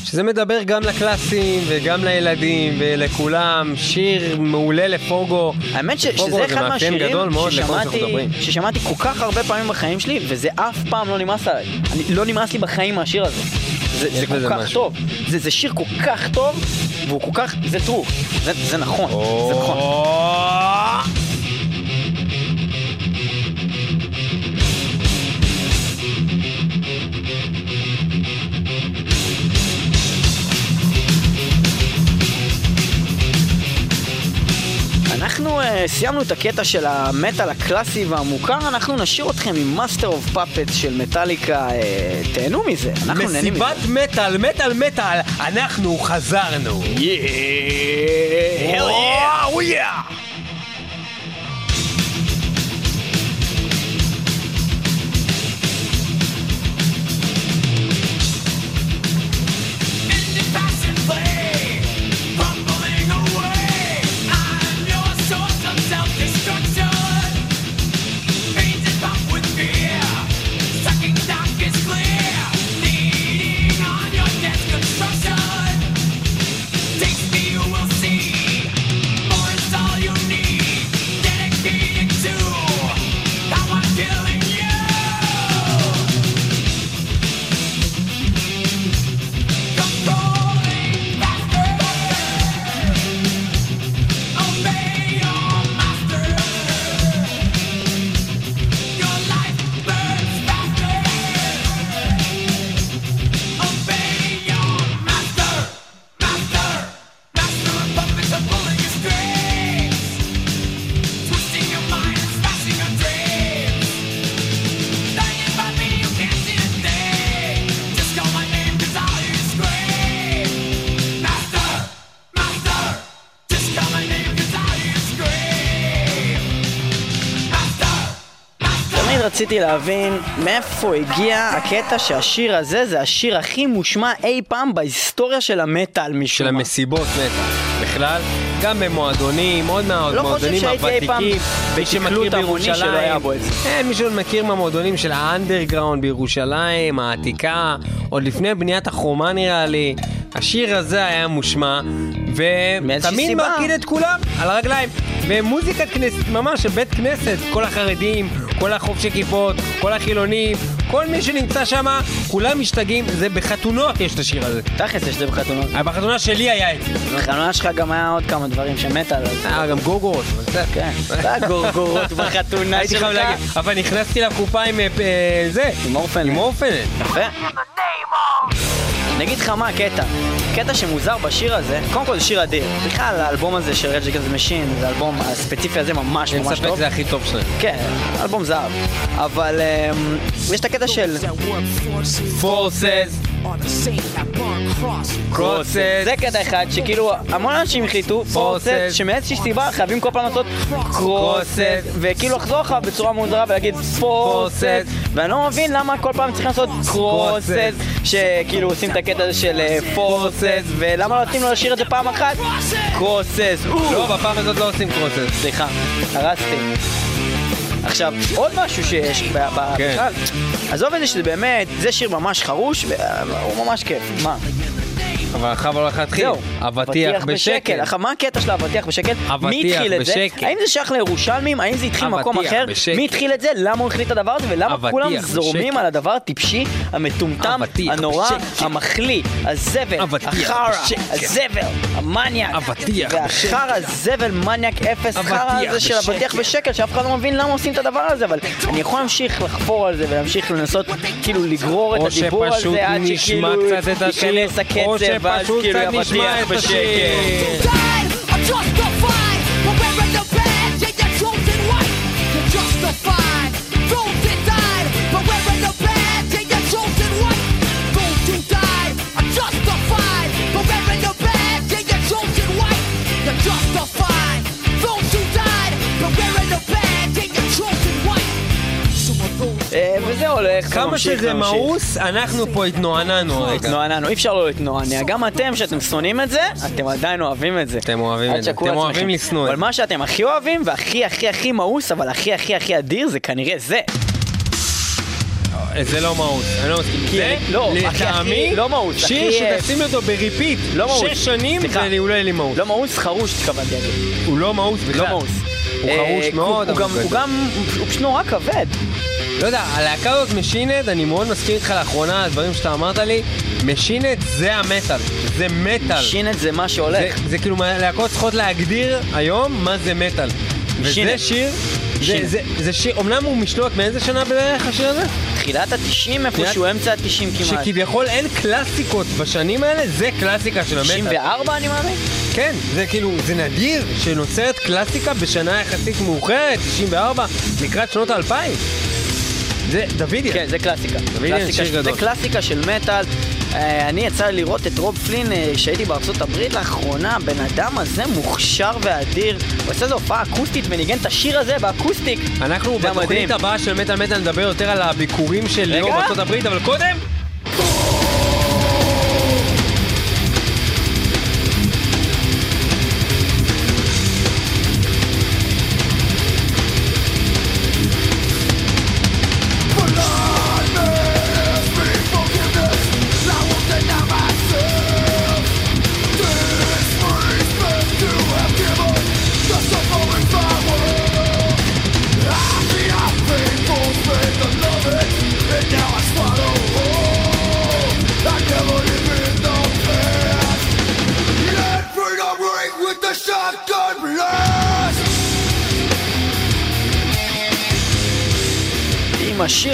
שזה מדבר גם לקלאסים וגם לילדים ולכולם, שיר מעולה לפוגו. האמת ש- פוגו שזה זה אחד מהשירים גדול ששמעתי. ששמעתי כל כך הרבה פעמים בחיים שלי, וזה אף פעם לא נמאס עליי. אני, לא נמאס לי בחיים מהשיר הזה. זה, זה כל כך משהו. טוב. זה, זה שיר כל כך טוב, והוא כל כך... זה true. זה, זה נכון. זה נכון. אנחנו אה, סיימנו את הקטע של המטאל הקלאסי והמוכר, אנחנו נשאיר אתכם עם Master of Puppets של Metallica, אה, תהנו מזה, אנחנו נהנים מזה. מסיבת מטאל, מטאל מטאל, אנחנו חזרנו. Hell yeah! רציתי להבין מאיפה הגיע הקטע שהשיר הזה זה השיר הכי מושמע אי פעם בהיסטוריה של המטאל של משום מה. המסיבות מטאל. בכלל, גם במועדונים, עוד לא מהמועדונים פעם הוותיקים. מי שמכיר בירושלים. אין, מי שמכיר מהמועדונים של האנדרגראונד בירושלים, העתיקה, עוד לפני בניית החומה נראה לי. השיר הזה היה מושמע, ותמיד. מרקיד את כולם על הרגליים. ומוזיקת כנסת, ממש, של בית כנסת, כל החרדים, כל החובשי כיפות, כל החילונים, כל מי שנמצא שם, כולם משתגעים, זה בחתונות יש את השיר הזה. תכלס יש את זה בחתונות. אה, בחתונה שלי היה את זה. בחתונה שלך גם היה עוד כמה דברים שמטאל. אז- היה גם גוגורות, אבל בסדר. כן, זה הגורגורות בחתונה הייתי חייב שלך. להגיד, אבל נכנסתי לקופה עם אה, אה, זה, עם אורפנד. עם אורפנד. יפה. אני אגיד לך מה הקטע. קטע שמוזר בשיר הזה, קודם כל זה שיר אדיר. בכלל האלבום הזה של רג' גז משין, זה האלבום הספציפי הזה ממש אין ממש ספק טוב. זה הכי טוב שלהם. כן, אלבום זהב. אבל אמ, יש את הקטע של Forces, crosses, זה קטע אחד שכאילו המון אנשים החליטו Forces. שמאיזושהי סיבה חייבים כל פעם לעשות קרוסט וכאילו לחזור לך בצורה מוזרה ולהגיד Forces. ואני לא מבין למה כל פעם צריכים לעשות Crosses. שכאילו עושים את הקטע הזה של פורסט ולמה לא נותנים לו לשיר את זה פעם אחת קרוסט לא, בפעם הזאת לא עושים crosses. סליחה, הרסתי. עכשיו, עוד משהו שיש כן. בכלל, עזוב את זה שזה באמת, זה שיר ממש חרוש, והוא ממש כיף. מה? אבל עכשיו הולך להתחיל. זהו. אבטיח בשקל. עכשיו, מה הקטע של האבטיח בשקל? מי התחיל את זה? בשקל. האם זה שייך לירושלמים? האם זה התחיל ממקום אבטיח אחר? בשקל. מי התחיל את זה? למה הוא החליט את הדבר הזה? ולמה כולם בשקל. זורמים על הדבר הטיפשי, המטומטם, הנורא, בשקל. המחליא, הזבל, החרא, בשקל. הזבל, המניאק, אבטיח והחרא, הזבל, מניאק, אפס, חרא הזה של בשקל. אבטיח בשקל, שאף אחד לא מבין למה עושים את הדבר הזה, אבל אני יכול להמשיך לחפור על זה ולהמשיך לנסות כאילו לגרור את הדיבור הזה עד שכאילו ייכנס הקצב ואז כאילו את בשקט. הולך, זה כמה ממשיך שזה וממשיך. מאוס, אנחנו פה התנענענו רגע. התנענענו, אי אפשר לא להתנענע. גם אתם, שאתם שונאים את זה, אתם עדיין אוהבים את זה. אתם אוהבים את זה. אתם. אוהבים לשנוא את אבל זה. מה שאתם הכי אוהבים, והכי הכי הכי מאוס, אבל הכי הכי הכי אדיר, זה כנראה זה. זה לא מאוס, אני לא מסכים. כי זה, לא, לטעמי, לא מאוס, שיר אה, שתשים אותו ב repeat לא מאוס. שש שנים. והוא לא יהיה לי מאוס. לא מאוס, חרוש התכוונתי. הוא לא מאוס בכלל. לא מאוס. הוא אה, חרוש הוא- מאוד, הוא אבל. גם, הוא פשוט נורא כבד. לא יודע, הלהקה הזאת Machine Head, אני מאוד מסכים איתך לאחרונה, הדברים שאתה אמרת לי, Machine Head זה המטאל, זה מטאל. Machine Head זה מה זה, שהולך. זה כאילו, מה- להקות צריכות להגדיר היום מה זה מטאל. וזה. שיר, זה. זה, זה שיר, אמנם הוא משנות מאיזה שנה בערך השיר הזה? תחילת ה-90 תחילת- איפשהו, אמצע ה-90 כמעט. שכביכול אין קלאסיקות בשנים האלה, זה קלאסיקה של המטאל. 94 אני מאמין? כן, זה כאילו, זה נדיר שנוצרת קלאסיקה בשנה יחסית מאוחרת, 94, לקראת שנות האלפיים. זה Davidian. כן, זה קלאסיקה. קלאסיקה שיר של- זה גדול. קלאסיקה של מטאל. אה, אני יצא לי לראות את רוב פלין אה, כשהייתי בארצות הברית לאחרונה, הבן אדם הזה מוכשר ואדיר. הוא עושה איזו הופעה אקוסטית וניגן את השיר הזה באקוסטיק. אנחנו בתוכנית. הבאה של מטאל מטאל נדבר יותר על הביקורים של ליאור. בארצות הברית, אבל קודם...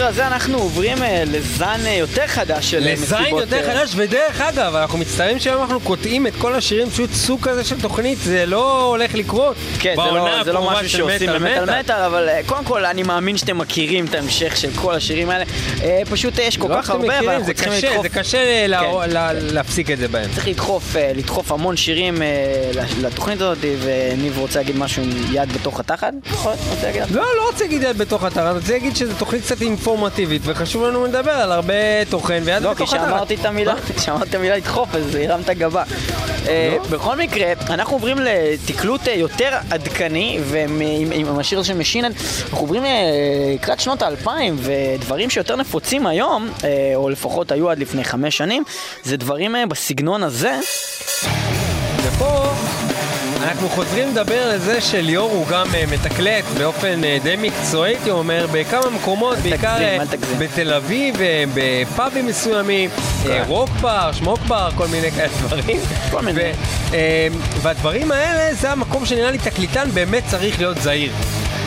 הזה אנחנו עוברים אה, לזן אה, יותר חדש של אה, לזין מסיבות, יותר אה, חדש, ודרך אגב, אנחנו מצטערים שהיום אנחנו קוטעים את כל השירים, פשוט סוג כזה של תוכנית, זה לא הולך לקרות. כן, זה לא, זה לא משהו שעושים מטאל במטאל מטאל, אבל קודם כל אני מאמין שאתם מכירים את ההמשך של כל השירים האלה. פשוט יש כל לא כך הרבה, ואנחנו זה צריכים קשה, לדחוף... זה קשה לה- כן. לה- להפסיק את זה בהם. צריך לדחוף, לדחוף המון שירים לתוכנית הזאת, וניב רוצה להגיד משהו עם יד בתוך התחת? נכון? רוצה להגיד? לא, לא רוצה להגיד יד בתוך אתר, אני רוצה להגיד שזו תוכנית קצת אינפורמטיבית, וחשוב לנו לדבר על הרבה תוכן ויד לא, בתוך אתר. כשאמרתי את המילה, כשאמרתי את המילה לדחוף, אז הרמת גבה. אה, לא? בכל מקרה, אנחנו עוברים לתקלוט אה, יותר עדכני, ועם עם- עם השיר של משינן, אנחנו עוברים אה, לקראת שנות האלפיים, ודברים שיותר נפוצים היום, או לפחות היו עד לפני חמש שנים, זה דברים בסגנון הזה. אנחנו חוזרים לדבר על זה שליאור הוא גם אה, מתקלט באופן אה, די מקצועי, הייתי אומר, בכמה מקומות, בעיקר אה. בתל אביב, בפאבים מסוימים, רוק בר, שמוק בר, כל מיני כאלה דברים. כל מיני. והדברים האלה, זה המקום שנראה לי תקליטן באמת צריך להיות זהיר.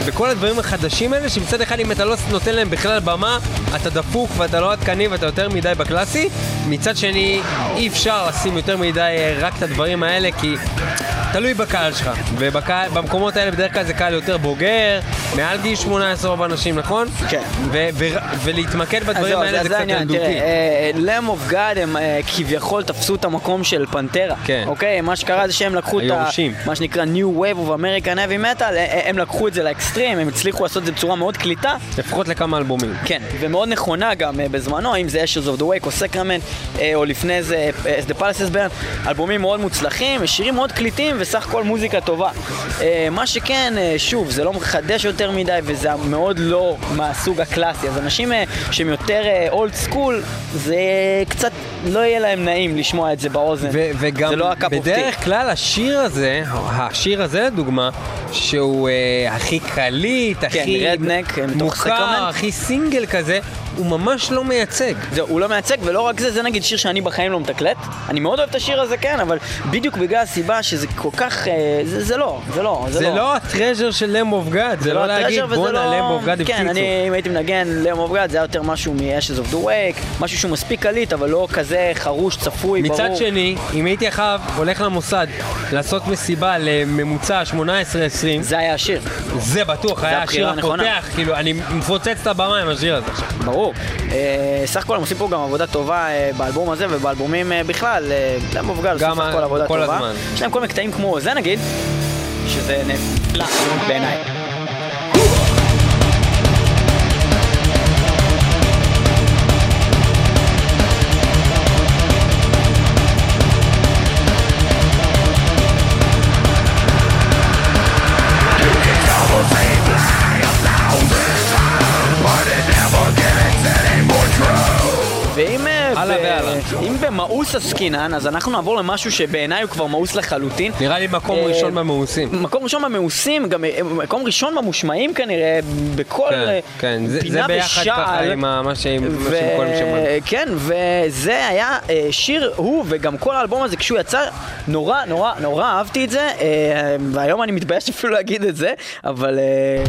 וכל הדברים החדשים האלה, שמצד אחד אם אתה לא נותן להם בכלל במה, אתה דפוק ואתה לא עדכני ואתה יותר מדי בקלאסי, מצד שני אי אפשר לשים יותר מדי רק את הדברים האלה, כי תלוי בקהל שלך. ובמקומות האלה בדרך כלל זה קהל יותר בוגר, מעל גיל 18 רוב האנשים, נכון? כן. ולהתמקד בדברים האלה זה קצת. ילדותי. Lamb of God הם אה, כביכול תפסו את המקום של פנטרה. כן. אוקיי? מה שקרה זה שהם לקחו את ה... מה שנקרא New Wave of American Heavy Metal, אה, הם לקחו את זה לאקסטרים, הם הצליחו לעשות את זה בצורה מאוד קליטה. לפחות לכמה אלבומים. כן, ומאוד נכונה גם אה, בזמנו, אם זה Ashes of the Wake או סקרמנט, או לפני זה אה, the Palaces Burn, אלבומים מאוד מוצלחים, שירים מאוד קליטים וסך הכל מוזיקה טובה. אה, מה שכן, אה, שוב, זה לא מחדש יותר מדי וזה מאוד לא מהסוג הקלאסי, אז אנשים אה, שהם יותר old school, זה קצת לא יהיה להם נעים לשמוע את זה באוזן. ו- וגם זה לא. בדרך כלל השיר הזה, השיר הזה לדוגמה, שהוא אה, הכי קליט, הכי Redneck, מוכר. הכי סינגל כזה, הוא ממש לא מייצג. זהו, הוא לא מייצג, ולא רק זה, זה נגיד שיר שאני בחיים לא מתקלט. אני מאוד אוהב את השיר הזה, כן, אבל בדיוק בגלל הסיבה שזה כל כך... אה, זה, זה לא, זה לא, זה, זה לא ה treasure של Lamb of God, זה לא להגיד ה treasure וזה בואנה לא- Lamb of God כן. אני, אם הייתי מנגן Lamb of God, זה היה יותר משהו מ-Ashes of the Wake, משהו שהוא מספיק קליט, אבל לא כזה חרוש, צפוי, ברור. מצד שני, אם הייתי עכשיו הולך למוסד לעשות מסיבה לממוצע 18-20, זה היה השיר, זה בטוח היה השיר. הפותח, כאילו, אני מפוצץ את הבמה עם השיר הזה עכשיו. ברור. אה, סך הכל הם עושים פה גם עבודה טובה אה, באלבום הזה ובאלבומים אה, בכלל. אוף גאד עושים גם סך הכל עבודה טובה. יש להם כל מיני קטעים כמו זה נגיד, שזה נפלא בעיניי. הלאה ב- והלאה. אם במאוס עסקינן, אז אנחנו נעבור למשהו שבעיניי הוא כבר מאוס לחלוטין. נראה לי מקום אה, ראשון במאוסים. מקום ראשון במאוסים, גם אה, מקום ראשון במושמעים כנראה, בכל כן, אה, כן, פינה ושעל. כן, וזה היה אה, שיר, הוא וגם כל האלבום הזה, כשהוא יצא, נורא נורא נורא אהבתי את זה, אה, והיום אני מתבייש אפילו להגיד את זה, אבל אה,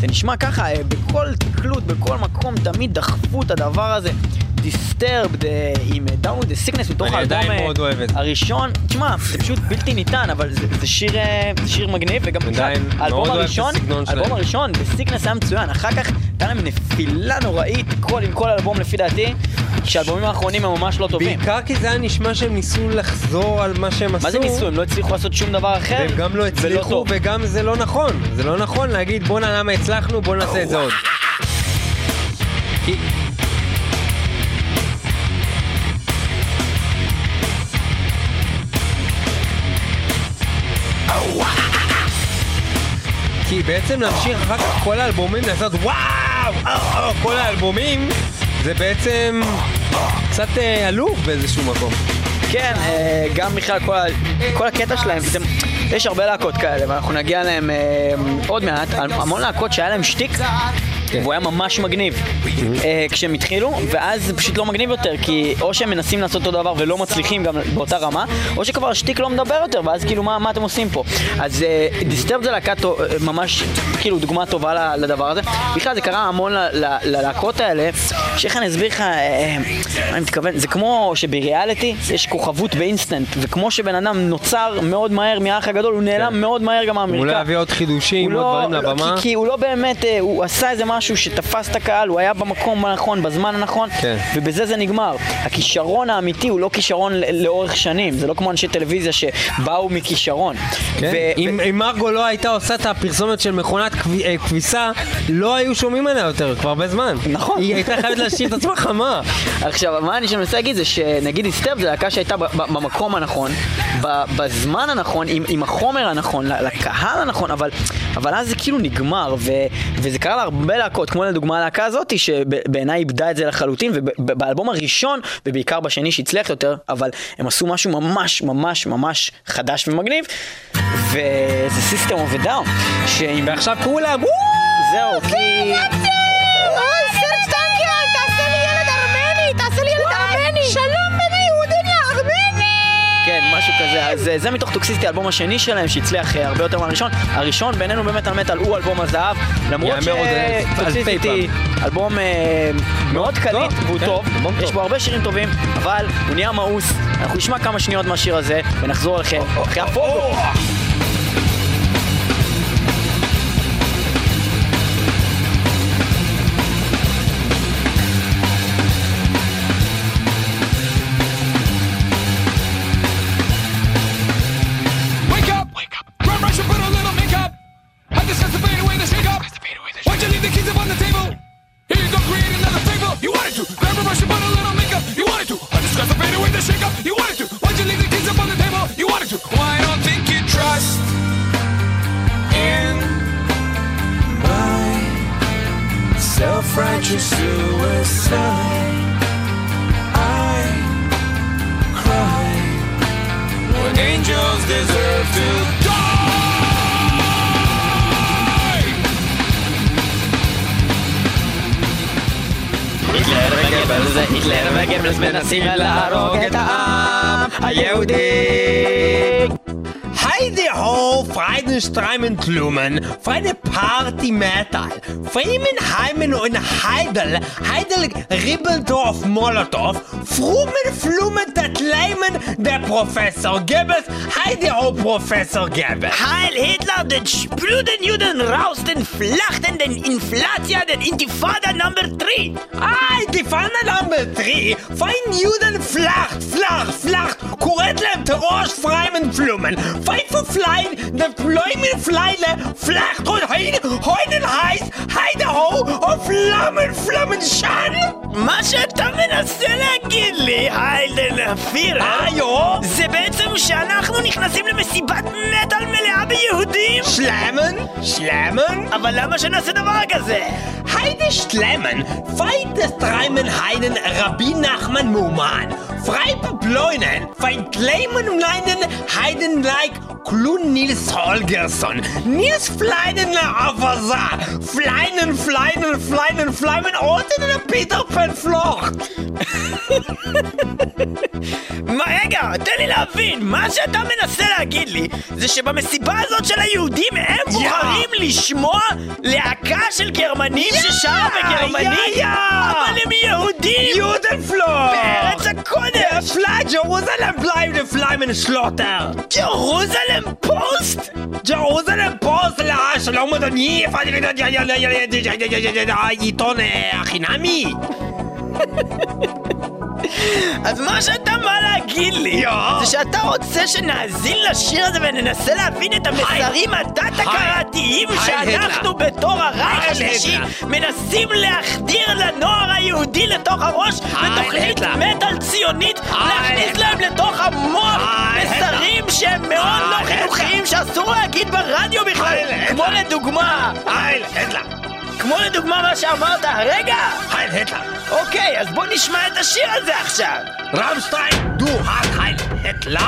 זה נשמע ככה, אה, בכל תקלוט, בכל מקום, תמיד דחפו את הדבר הזה. דיסטרבד עם אה, Down the Sickness מתוך האלבום אה. הראשון, תשמע, זה פשוט בלתי ניתן, אבל זה, שיר, אה, שיר מגניב, וגם האלבום הראשון. האלבום הראשון, בסיקנס היה מצוין, אחר כך הייתה להם נפילה נוראית, כל עם כל אלבום לפי דעתי, שהאלבומים האחרונים הם ממש לא טובים. בעיקר כי זה היה נשמע שהם ניסו לחזור על מה שהם עשו. מה זה ניסו? הם לא הצליחו לעשות שום דבר אחר, והם גם לא הצליחו. וגם זה לא נכון. זה לא נכון להגיד בואנה למה הצלחנו, בוא נעשה את זה עוד. כי... בעצם להמשיך אחר כך כל האלבומים לעשות וואו, אה, אה, כל האלבומים זה בעצם קצת אה, עלוב באיזשהו מקום. כן, גם בכלל כל, כל הקטע שלהם, זה, יש הרבה להקות כאלה, ואנחנו נגיע אליהם עוד מעט, המון להקות שהיה להם שטיק. והוא היה ממש מגניב אה, כשהם התחילו, ואז זה פשוט לא מגניב יותר, כי או שהם מנסים לעשות אותו דבר ולא מצליחים גם באותה רמה, או שכבר השטיק לא מדבר יותר, ואז כאילו מה, מה אתם עושים פה? אז דיסטרב זה להקה אה, ממש, כאילו דוגמה טובה לדבר הזה. בכלל זה קרה המון ללהקות האלה, שאיך אני אסביר לך, אה, מה אני מתכוון, זה כמו שבריאליטי יש כוכבות באינסטנט, וכמו שבן אדם נוצר מאוד מהר מהאח הגדול, הוא נעלם כן. מאוד מהר גם מהמרקע. אולי להביא עוד חידושים, הוא עוד לא- דברים לא, לבמה. כי, כי הוא לא באמת, אה, הוא עשה איזה משהו שתפס את הקהל, הוא היה במקום הנכון, בזמן הנכון, כן. ובזה זה נגמר. הכישרון האמיתי הוא לא כישרון לאורך שנים, זה לא כמו אנשי טלוויזיה שבאו מכישרון. כן? ו- אם, ו- אם מרגו לא הייתה עושה את הפרסומת של מכונת כב- אה, כביסה, לא היו שומעים עליה יותר כבר הרבה זמן. נכון. היא הייתה חייבת להשאיר את עצמה חמה. עכשיו, מה אני מנסה להגיד זה שנגיד היסטרב זה להקה שהייתה ב- ב- במקום הנכון, ב- בזמן הנכון, עם, עם החומר הנכון, לקהל הנכון, אבל, אבל אז זה כאילו נגמר, ו, וזה קרה להרבה להקות, כמו לדוגמה הלהקה הזאת, שבעיניי איבדה את זה לחלוטין, ובאלבום הראשון, ובעיקר בשני שהצליח יותר, אבל הם עשו משהו ממש ממש ממש חדש ומגניב, וזה of a Down, שעם... ועכשיו כולם, וואו! זהו, כי... כזה. אז זה מתוך טוקסיסטי, האלבום השני שלהם, שהצליח אה, הרבה יותר מהראשון. הראשון בינינו באמת על מטאל הוא אלבום הזהב. למרות שטוקסיסטי אלבום אה, מאוד קליט והוא כן, טוב. יש. בו הרבה שירים טובים, אבל הוא נהיה מאוס. אנחנו נשמע כמה שניות מהשיר הזה, ונחזור אליכם אחרי הפוגו. Freudenstreimen Blumen, Freude Party Metal, Freeman Heimen und Heidel, Heidel Ribbeldorf Molotow, Frumen Flumen dat Leimen, der Professor Goebbels, Heide ho, Professor Goebbels. Heil Hitler, den sprüden Juden raus, den Flachten, den Inflatia, den Intifada Number 3. Ah, Pfanne Nummer 3, fein Juden flacht, flach, flacht, Kuretlem Terror Freimen Blumen, Pfeife Flein, ne Pläumen Fleile, flacht und heide, heuden heiß, Heide ho, und Flammen, Flammen Schan. מה שאתה מנסה להגיד לי, היידן אפירה, Ah, jo, זה בעצם שאנחנו נכנסים למסיבת מטאל מלאה ביהודים? Schlemmen, Schlemmen, אבל למה שנעשה דבר כזה? Heide Schlemmen, feites Treimen Heiden Rabbi Nachman Muman, Freipe Bläunen, feit Kleimen und Leinen Heiden like Klun Nils Holgersson, Nils Fleinen Avasa, Fleinen, Fleinen, Fleinen, Fleimen, Orten der Peter Pan Flocht. מה, רגע, תן לי להבין, מה שאתה מנסה להגיד לי זה שבמסיבה הזאת של היהודים הם בוחרים לשמוע להקה של גרמנים ששרה בגרמנית? יא, יא. אבל הם יהודים! Judenfloh! בארץ הקודש! Fly Jerusalem bleibende Fleimen Schlotter! ג'רוזלם פוסט? ג'רוזלם Posez-le, pose là Je l'ai donné Il tonne, Hinami אז מה שאתה בא להגיד לי זה שאתה רוצה שנאזין לשיר הזה וננסה להבין את המסרים התת-הכרתיים שאנחנו בתור הרייך השלישי מנסים להחדיר לנוער היהודי לתוך הראש בתוכנית מטאל ציונית להכניס להם לתוך המוח מסרים שהם מאוד לא חינוכיים שאסור להגיד ברדיו בכלל כמו לדוגמה הייל היטלר! כמו לדוגמה מה שאמרת הרגע הייל היטלר! אוקיי אז בוא נשמע את השיר הזה עכשיו רמשטיין, דו האט הייל היטלר!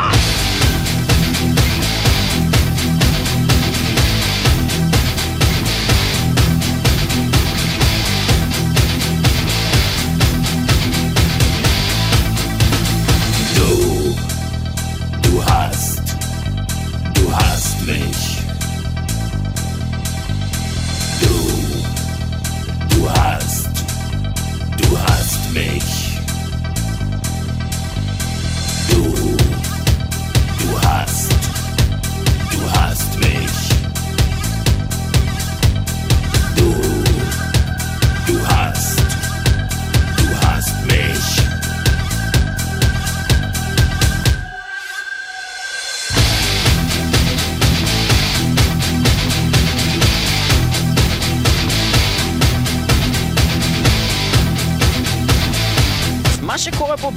Du, du hast, du hast mich. Me.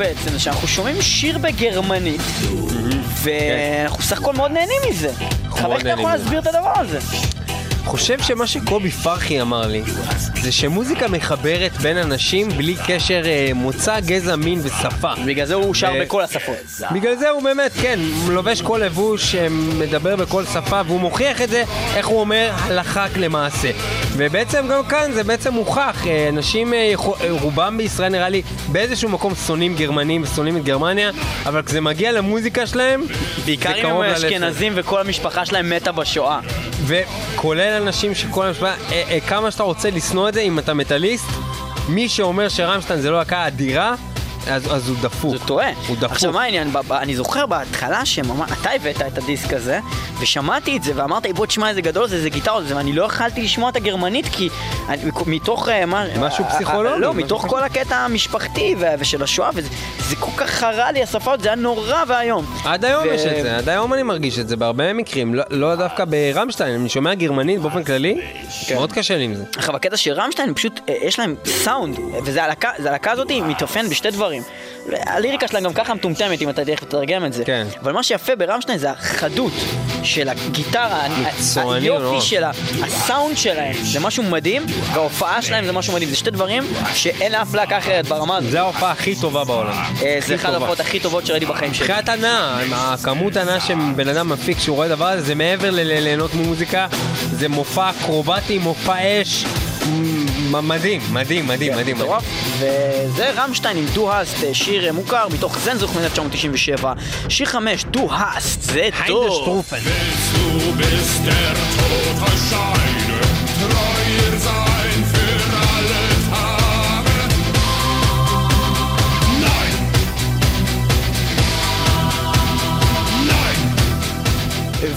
בעצם זה שאנחנו שומעים שיר בגרמנית ואנחנו סך הכל מאוד נהנים מזה. חבר מאוד אתה יכול. להסביר את הדבר הזה? חושב שמה שקובי פרחי אמר לי, זה שמוזיקה מחברת בין אנשים בלי קשר אה, מוצא, גזע, מין ושפה. בגלל זה הוא שר ו- בכל השפות. בגלל זה הוא באמת, כן, לובש כל לבוש, אה, מדבר בכל שפה, והוא מוכיח את זה, איך הוא אומר, הלכה למעשה. ובעצם גם כאן זה בעצם מוכח, אה, אנשים, אה, אה, רובם בישראל נראה לי, באיזשהו מקום שונאים גרמנים ושונאים את גרמניה, אבל כשזה מגיע למוזיקה שלהם, בעיקר אם הם. אשכנזים וכל המשפחה שלהם מתה בשואה. וכולל אנשים שכל המשפחה, אה, אה, כמה שאתה רוצה לשנוא את זה, אם אתה מטאליסט, מי שאומר שרמשטיין זה לא להקה אדירה, אז, אז הוא דפוק. זה טועה. הוא דפוק. עכשיו מה העניין? אני זוכר בהתחלה שאתה הבאת את הדיסק הזה, ושמעתי את זה, ואמרת בוא תשמע איזה גדול זה, איזה גיטרות זה, ואני לא יכלתי לשמוע את הגרמנית, כי אני, מתוך... אה, מה, משהו אה, פסיכולוגי, אה, לא, משהו מתוך כל הקטע המשפחתי ושל השואה, וזה זה כל כך חרה לי השפה זה היה נורא ואיום. עד היום יש את זה, עד היום אני מרגיש את זה בהרבה מקרים, לא, לא דווקא ברמשטיין, אני שומע גרמנית באופן כללי, כן. מאוד קשה לי עם זה. עכשיו הקטע של רמשטיין פשוט יש להם סאונד וזה הלהקה, זה הלהקה הזאת מתאפיין בשתי דברים. הליריקה שלהם גם ככה מטומטמת אם אתה תלך לתרגם את זה. כן. אבל מה שיפה ברמשטיין זה החדות של הגיטרה, היופי. שלה, הסאונד שלהם זה משהו מדהים, וההופעה שלהם זה משהו מדהים. זה שתי דברים שאין לאף להקה אחרת ברמה הזאת. זה ההופעה הכי טובה בעולם. אה, זה אחת. ההופעות הכי טובות שראיתי בחיים שלי. מבחינת הנאה, הכמות הנאה שבן אדם מפיק כשהוא רואה דבר הזה, זה מעבר ל- ל- ליהנות ממוזיקה, זה מופע אקרובטי, מופע אש, מדהים, מדהים, מדהים, מדהים. מטורף. וזה רמשטיין עם דו האסט, ז'יר אה, מוכר מתוך זנזוך מ-1997. שיר חמש, דו האסט, זה טוב. שטרופן. Du bist der Tod erscheine, treuer sein für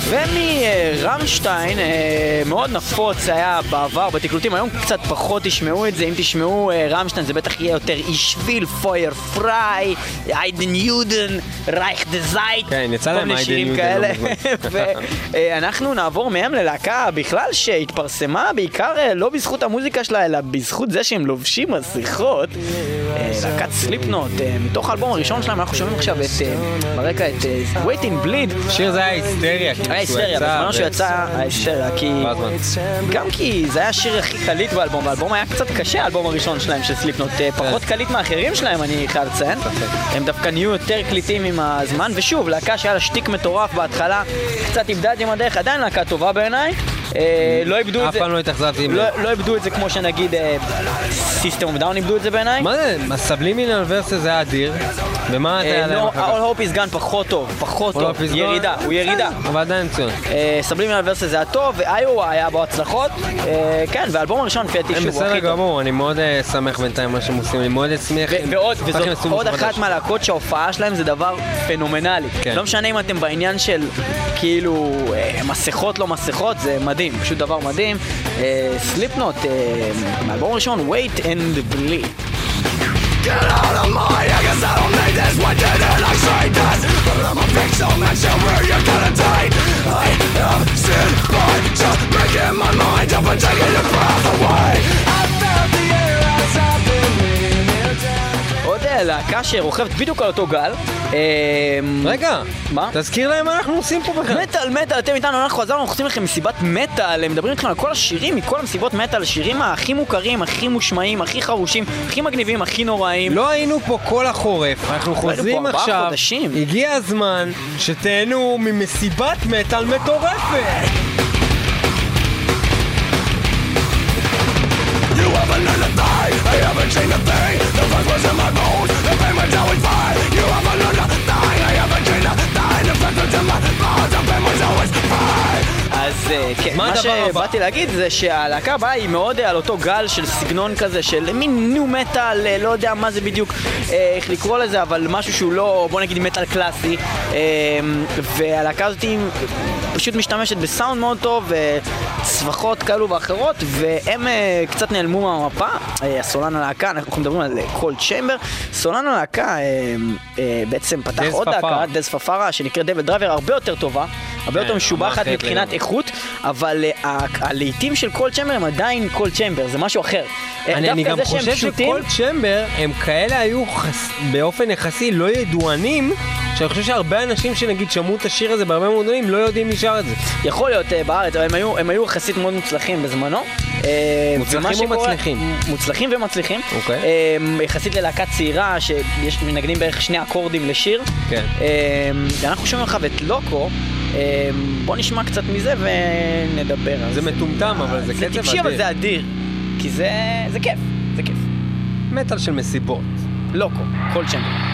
ומרמשטיין, אה, מאוד נפוץ היה בעבר בתקלוטים, היום קצת פחות תשמעו את זה, אם תשמעו אה, רמשטיין זה בטח יהיה יותר אישוויל, פויר פריי, איידן יודן, רייך דה זייט, כן, יצא להם איידן יודן ואנחנו נעבור מהם ללהקה בכלל שהתפרסמה בעיקר אה, לא בזכות המוזיקה שלה, אלא בזכות זה שהם לובשים מסכות. להקת Slipknot, מתוך האלבום הראשון שלהם אנחנו שומעים עכשיו את, ברקע את Wait and Bleed. השיר זה היה היסטריה. היה היסטריה, בזמן שהוא יצא היה היסטריה, כי... גם כי זה היה השיר הכי קליט באלבום, והאלבום היה קצת קשה, האלבום הראשון שלהם של Slipknot, אה, פחות קליט מהאחרים שלהם, אני חייב לציין. הם דווקא נהיו יותר קליטים עם הזמן, ושוב, להקה שהיה לה שטיק מטורף בהתחלה, קצת איבדה את זה עם הדרך, עדיין להקה טובה בעיניי. אה, לא איבדו את אף זה, פעם לא התאכזבתי לא לא איבדו את זה כמו שנגיד System of a Down איבדו את זה בעיניי. מה זה, ה Subliminal Verses זה היה אדיר, ומה אתה אה, היה להם לא, אחר? All Hope is Gone פחות טוב, פחות טוב? ירידה, הוא ירידה. אבל עדיין מצוין. סבלימינל ורסס זה היה טוב, ואיואה היה בו הצלחות. אה, כן, והאלבום הראשון לפי שוב הוא בסדר הכי טוב. גמור, אני מאוד אה, שמח בינתיים מה שהם עושים, אני מאוד אשמח. וזאת עוד אחת. מהלהקות שההופעה שלהם זה דבר פנומנלי. כן. לא משנה אם אתם בעניין של כאילו אה, מסכות לא מסכות, זה מדהים, פשוט דבר מדהים. סליפנוט, מהאלבום הראשון, wait and bleed. Get out of my I guess I don't need this Why didn't I say this? But I'm a pixel man, so where you gonna take? I have seen by just breaking my mind up and taking your breath away להקה שרוכבת בדיוק על אותו גל. אה, רגע, מה? תזכיר להם מה אנחנו עושים פה בכלל. מטאל, מטאל, אתם איתנו, אנחנו חזרנו, אנחנו עושים לכם מסיבת מטאל, הם מדברים איתכם על כל השירים מכל המסיבות מטאל, השירים הכי מוכרים, הכי מושמעים, הכי חרושים, הכי מגניבים, הכי נוראים. לא היינו פה כל החורף, אנחנו חוזרים עכשיו, חודשים. הגיע הזמן שתהנו ממסיבת מטאל מטורפת! Haven't learned I haven't seen a thing. The funk was in my bones. The pain You haven't learned I haven't seen a thing. The was in my bones. The pain was always fine אז אה, כן, מה מה? שבאתי להגיד זה שהלהקה הבאה היא מאוד אה, על אותו גל של סגנון כזה של מין ניו מטאל, אה, לא יודע מה זה בדיוק, איך לקרוא לזה, אבל משהו שהוא לא, בוא נגיד מטאל קלאסי. והלהקה הזאת פשוט משתמשת בסאונד מאוד טוב, אה, צווחות כאלו ואחרות, והם קצת נעלמו מהמפה. הסולן הלהקה, אנחנו מדברים על Coal Chamber, סולן הלהקה בעצם פתח עוד. להקה, Dez Fafara, שנקראת DevilDriver, הרבה יותר טובה, הרבה כן, יותר משובחת אחרת מבחינת. איכות, אבל אה, הלהיטים של Coal Chamber הם עדיין Coal Chamber, זה משהו אחר. אה, אני, גם חושב שכל צ'מבר הם כאלה היו. באופן יחסי לא ידוענים, שאני חושב שהרבה אנשים שנגיד שמעו את השיר הזה בהרבה מועדונים לא יודעים מי שר את זה. יכול להיות אה, בארץ, אבל הם היו, הם היו יחסית מאוד מוצלחים בזמנו. מוצלחים ומה או שקורה- מצליחים? מוצלחים ומצליחים. אוקיי. אה, יחסית ללהקה צעירה, שיש מנגנים בערך שני אקורדים לשיר. כן. אה, אנחנו שומעים עכשיו את לוקו. אה, בוא נשמע קצת מזה ונדבר על זה מטומטם, אבל זה זה קצב טיפשי, אבל אדיר. זה אדיר. כי זה, זה כיף, זה כיף. מטאל של מסיבות. לוקו, כל צ'מבר.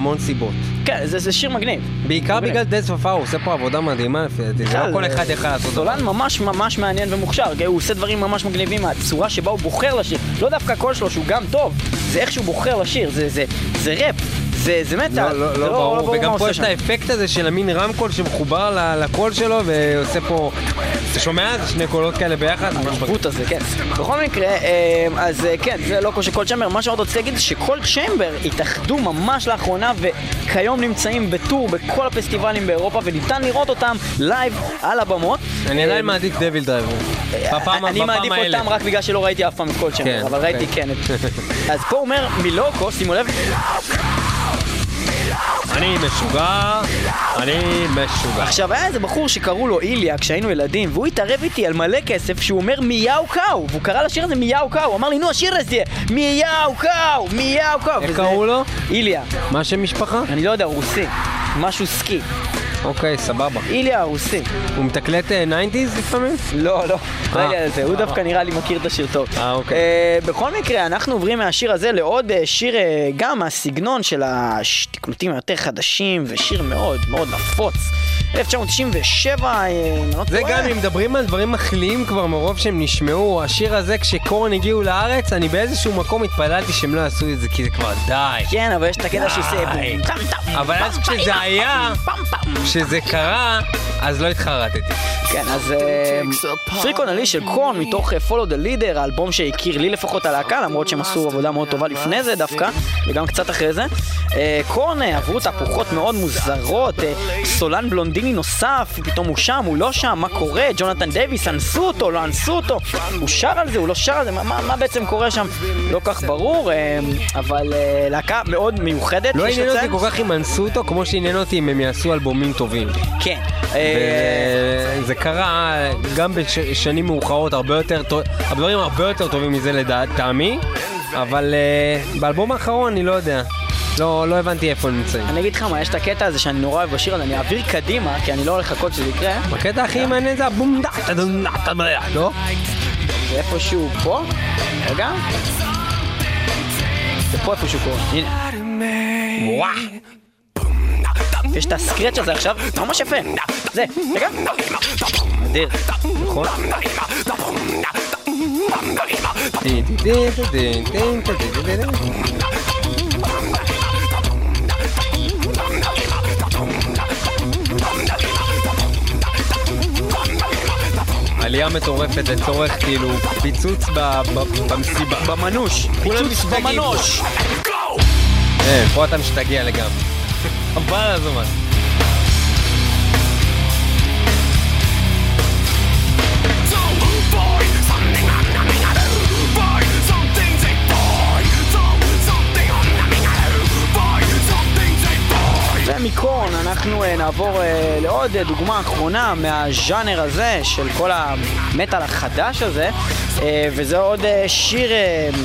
מהמון סיבות. כן, זה זה שיר מגניב. בעיקר בגלל דד סופר, הוא עושה פה עבודה מדהימה לפי דעתי, זה לא כל אחד יכול לעשות דבר. סולן ממש ממש מעניין ומוכשר, הוא עושה דברים ממש מגניבים, הצורה שבה הוא בוחר לשיר, לא דווקא הקול שלו שהוא גם טוב, זה איך שהוא בוחר לשיר, זה- זה זה ראפ, זה זה מטאל, לא, לא, זה לא ברור, וגם פה יש. את האפקט הזה של המין רמקול שמחובר לקול שלו ועושה פה... אתה שומע? זה שני קולות כאלה ביחד? העיוות הזה, כן. בכל מקרה, אה, אז אה, כן, זה לא של כל צ'מבר. מה שעוד רציתי להגיד זה שכל צ'מבר התאחדו ממש לאחרונה וכיום נמצאים בטור בכל הפסטיבלים באירופה וניתן לראות אותם live על הבמות. אני אה, עדיין מעדיף DevilDriver. בפעם אני מעדיף. אותם רק בגלל שלא ראיתי אף פעם את כן, Chamber, אבל ראיתי. כן. את- אז פה אומר me loco, שימו לב, אני משוגע, אני משוגע. עכשיו היה איזה בחור שקראו לו איליה כשהיינו ילדים והוא התערב איתי על מלא כסף שהוא אומר מיהו קאו והוא קרא לשיר הזה מיהו קאו הוא אמר לי נו השיר הזה מיהו קאו מיהו קאו איך וזה- קראו לו? איליה מה שם משפחה? אני לא יודע רוסי משהו סקי אוקיי, סבבה. איליה הרוסי הוא מתקלט 90's לפעמים? לא לא לא אה. יודע על זה הוא דווקא נראה לי מכיר את השיר טוב אה, אוקיי. אה, בכל מקרה אנחנו עוברים מהשיר הזה לעוד אה, שיר אה, גם מהסגנון של התקלוטים היותר חדשים ושיר מאוד מאוד נפוץ 1997 אה, אם לא זה טועה. גם, אם מדברים על דברים מחליאים כבר מרוב שהם נשמעו, השיר הזה כשקורן הגיעו לארץ, אני באיזשהו מקום התפללתי שהם לא עשו את זה, כי זה כבר די. כן, אבל יש את הקטע שעושה. בום, אבל אז כשזה היה. כשזה קרה, אז לא התחרטתי. כן, אז פריקון עלי של קורן מתוך אה, Follow the Leader, האלבום שהכיר לי לפחות הלהקה, למרות שהם עשו עבודה מאוד טובה לפני זה דווקא, וגם קצת אחרי זה. אה, קורן אה, עברו תהפוכות מאוד מוזרות, אה, סולן בלונדיני נוסף, פתאום הוא שם, הוא לא שם, מה קורה? ג'ונתן דייוויס, אנסו אותו, לא אנסו אותו, הוא שר על זה, הוא לא שר על זה, מה- בעצם קורה שם? לא כך ברור, אה, אבל אה, להקה מאוד מיוחדת, לא יש עניין אותי. כל כך אם אנסו אותו, כמו שעניין אותי אם הם יעשו אלבומים טובים. כן. וזה קרה גם בשנים מאוחרות הרבה יותר טוב, הדברים הרבה יותר טובים מזה לדעתי, אבל אה, באלבום האחרון אני לא יודע. לא, לא הבנתי איפה הם נמצאים. אני אגיד לך מה, יש את הקטע הזה שאני נורא אוהב בשיר הזה, אני אעביר קדימה, כי אני לא הולך לחכות שזה יקרה. הקטע הכי מעניין זה הבום דק, טדום, דק, טדום, לא? זה איפשהו פה, רגע. זה פה איפשהו קורה, הנה. וואו. יש את הסקרץ' הזה עכשיו, ממש יפה. זה, רגע. אדיר, נכון? עלייה מטורפת לצורך כאילו פיצוץ במסיבה. במנוש, פיצוץ. במנוש. כן, פה אתה משתגע לגמרי. חבל על ומקורן אנחנו אה, נעבור אה, לעוד אה, דוגמה אחרונה מהז'אנר הזה של כל המטאל החדש הזה וזה עוד שיר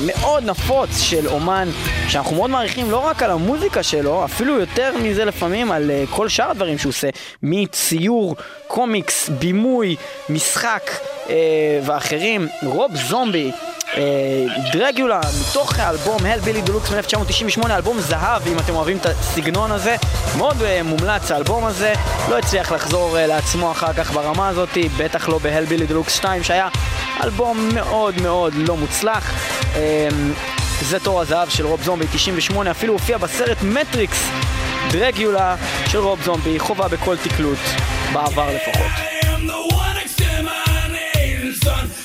מאוד נפוץ של אומן שאנחנו מאוד מעריכים לא רק על המוזיקה שלו, אפילו יותר מזה לפעמים על כל שאר הדברים שהוא עושה מציור, קומיקס, בימוי, משחק ואחרים, רוב זומבי דרגולה מתוך האלבום הל בילי דלוקס מ-1998, אלבום זהב אם אתם אוהבים את הסגנון הזה, מאוד אה, מומלץ האלבום הזה, לא הצליח לחזור אה, לעצמו אחר כך ברמה הזאת, בטח לא בהל בילי דלוקס 2 שהיה אלבום מאוד מאוד לא מוצלח. אה, זה תור הזהב של רוב זומבי 98, אפילו הופיע בסרט מטריקס דרגולה של רוב זומבי, חובה בכל תקלוט, בעבר לפחות. I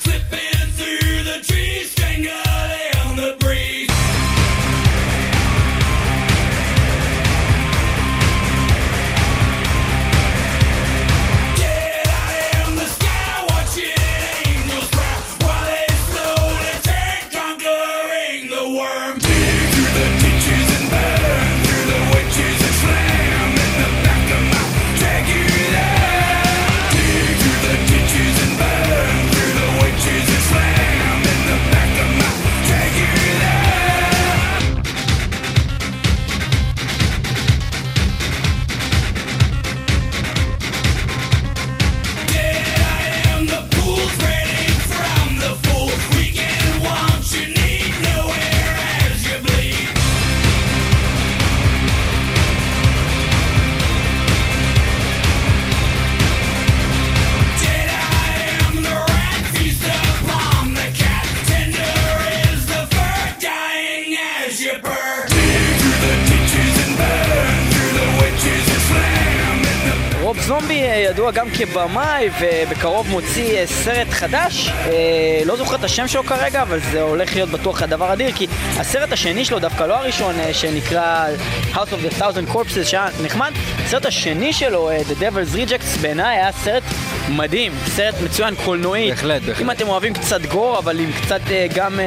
ידוע גם כבמאי ובקרוב מוציא אה, סרט חדש. אה, לא זוכר את השם שלו כרגע אבל זה הולך להיות בטוח הדבר אדיר כי הסרט השני שלו דווקא לא הראשון אה, שנקרא House of the Thousand Corpses שהיה נחמד. הסרט השני שלו, The Devil's Rejects בעיניי היה סרט מדהים סרט מצוין קולנועי בהחלט, בהחלט. אם אתם אוהבים קצת גור אבל עם קצת אה, גם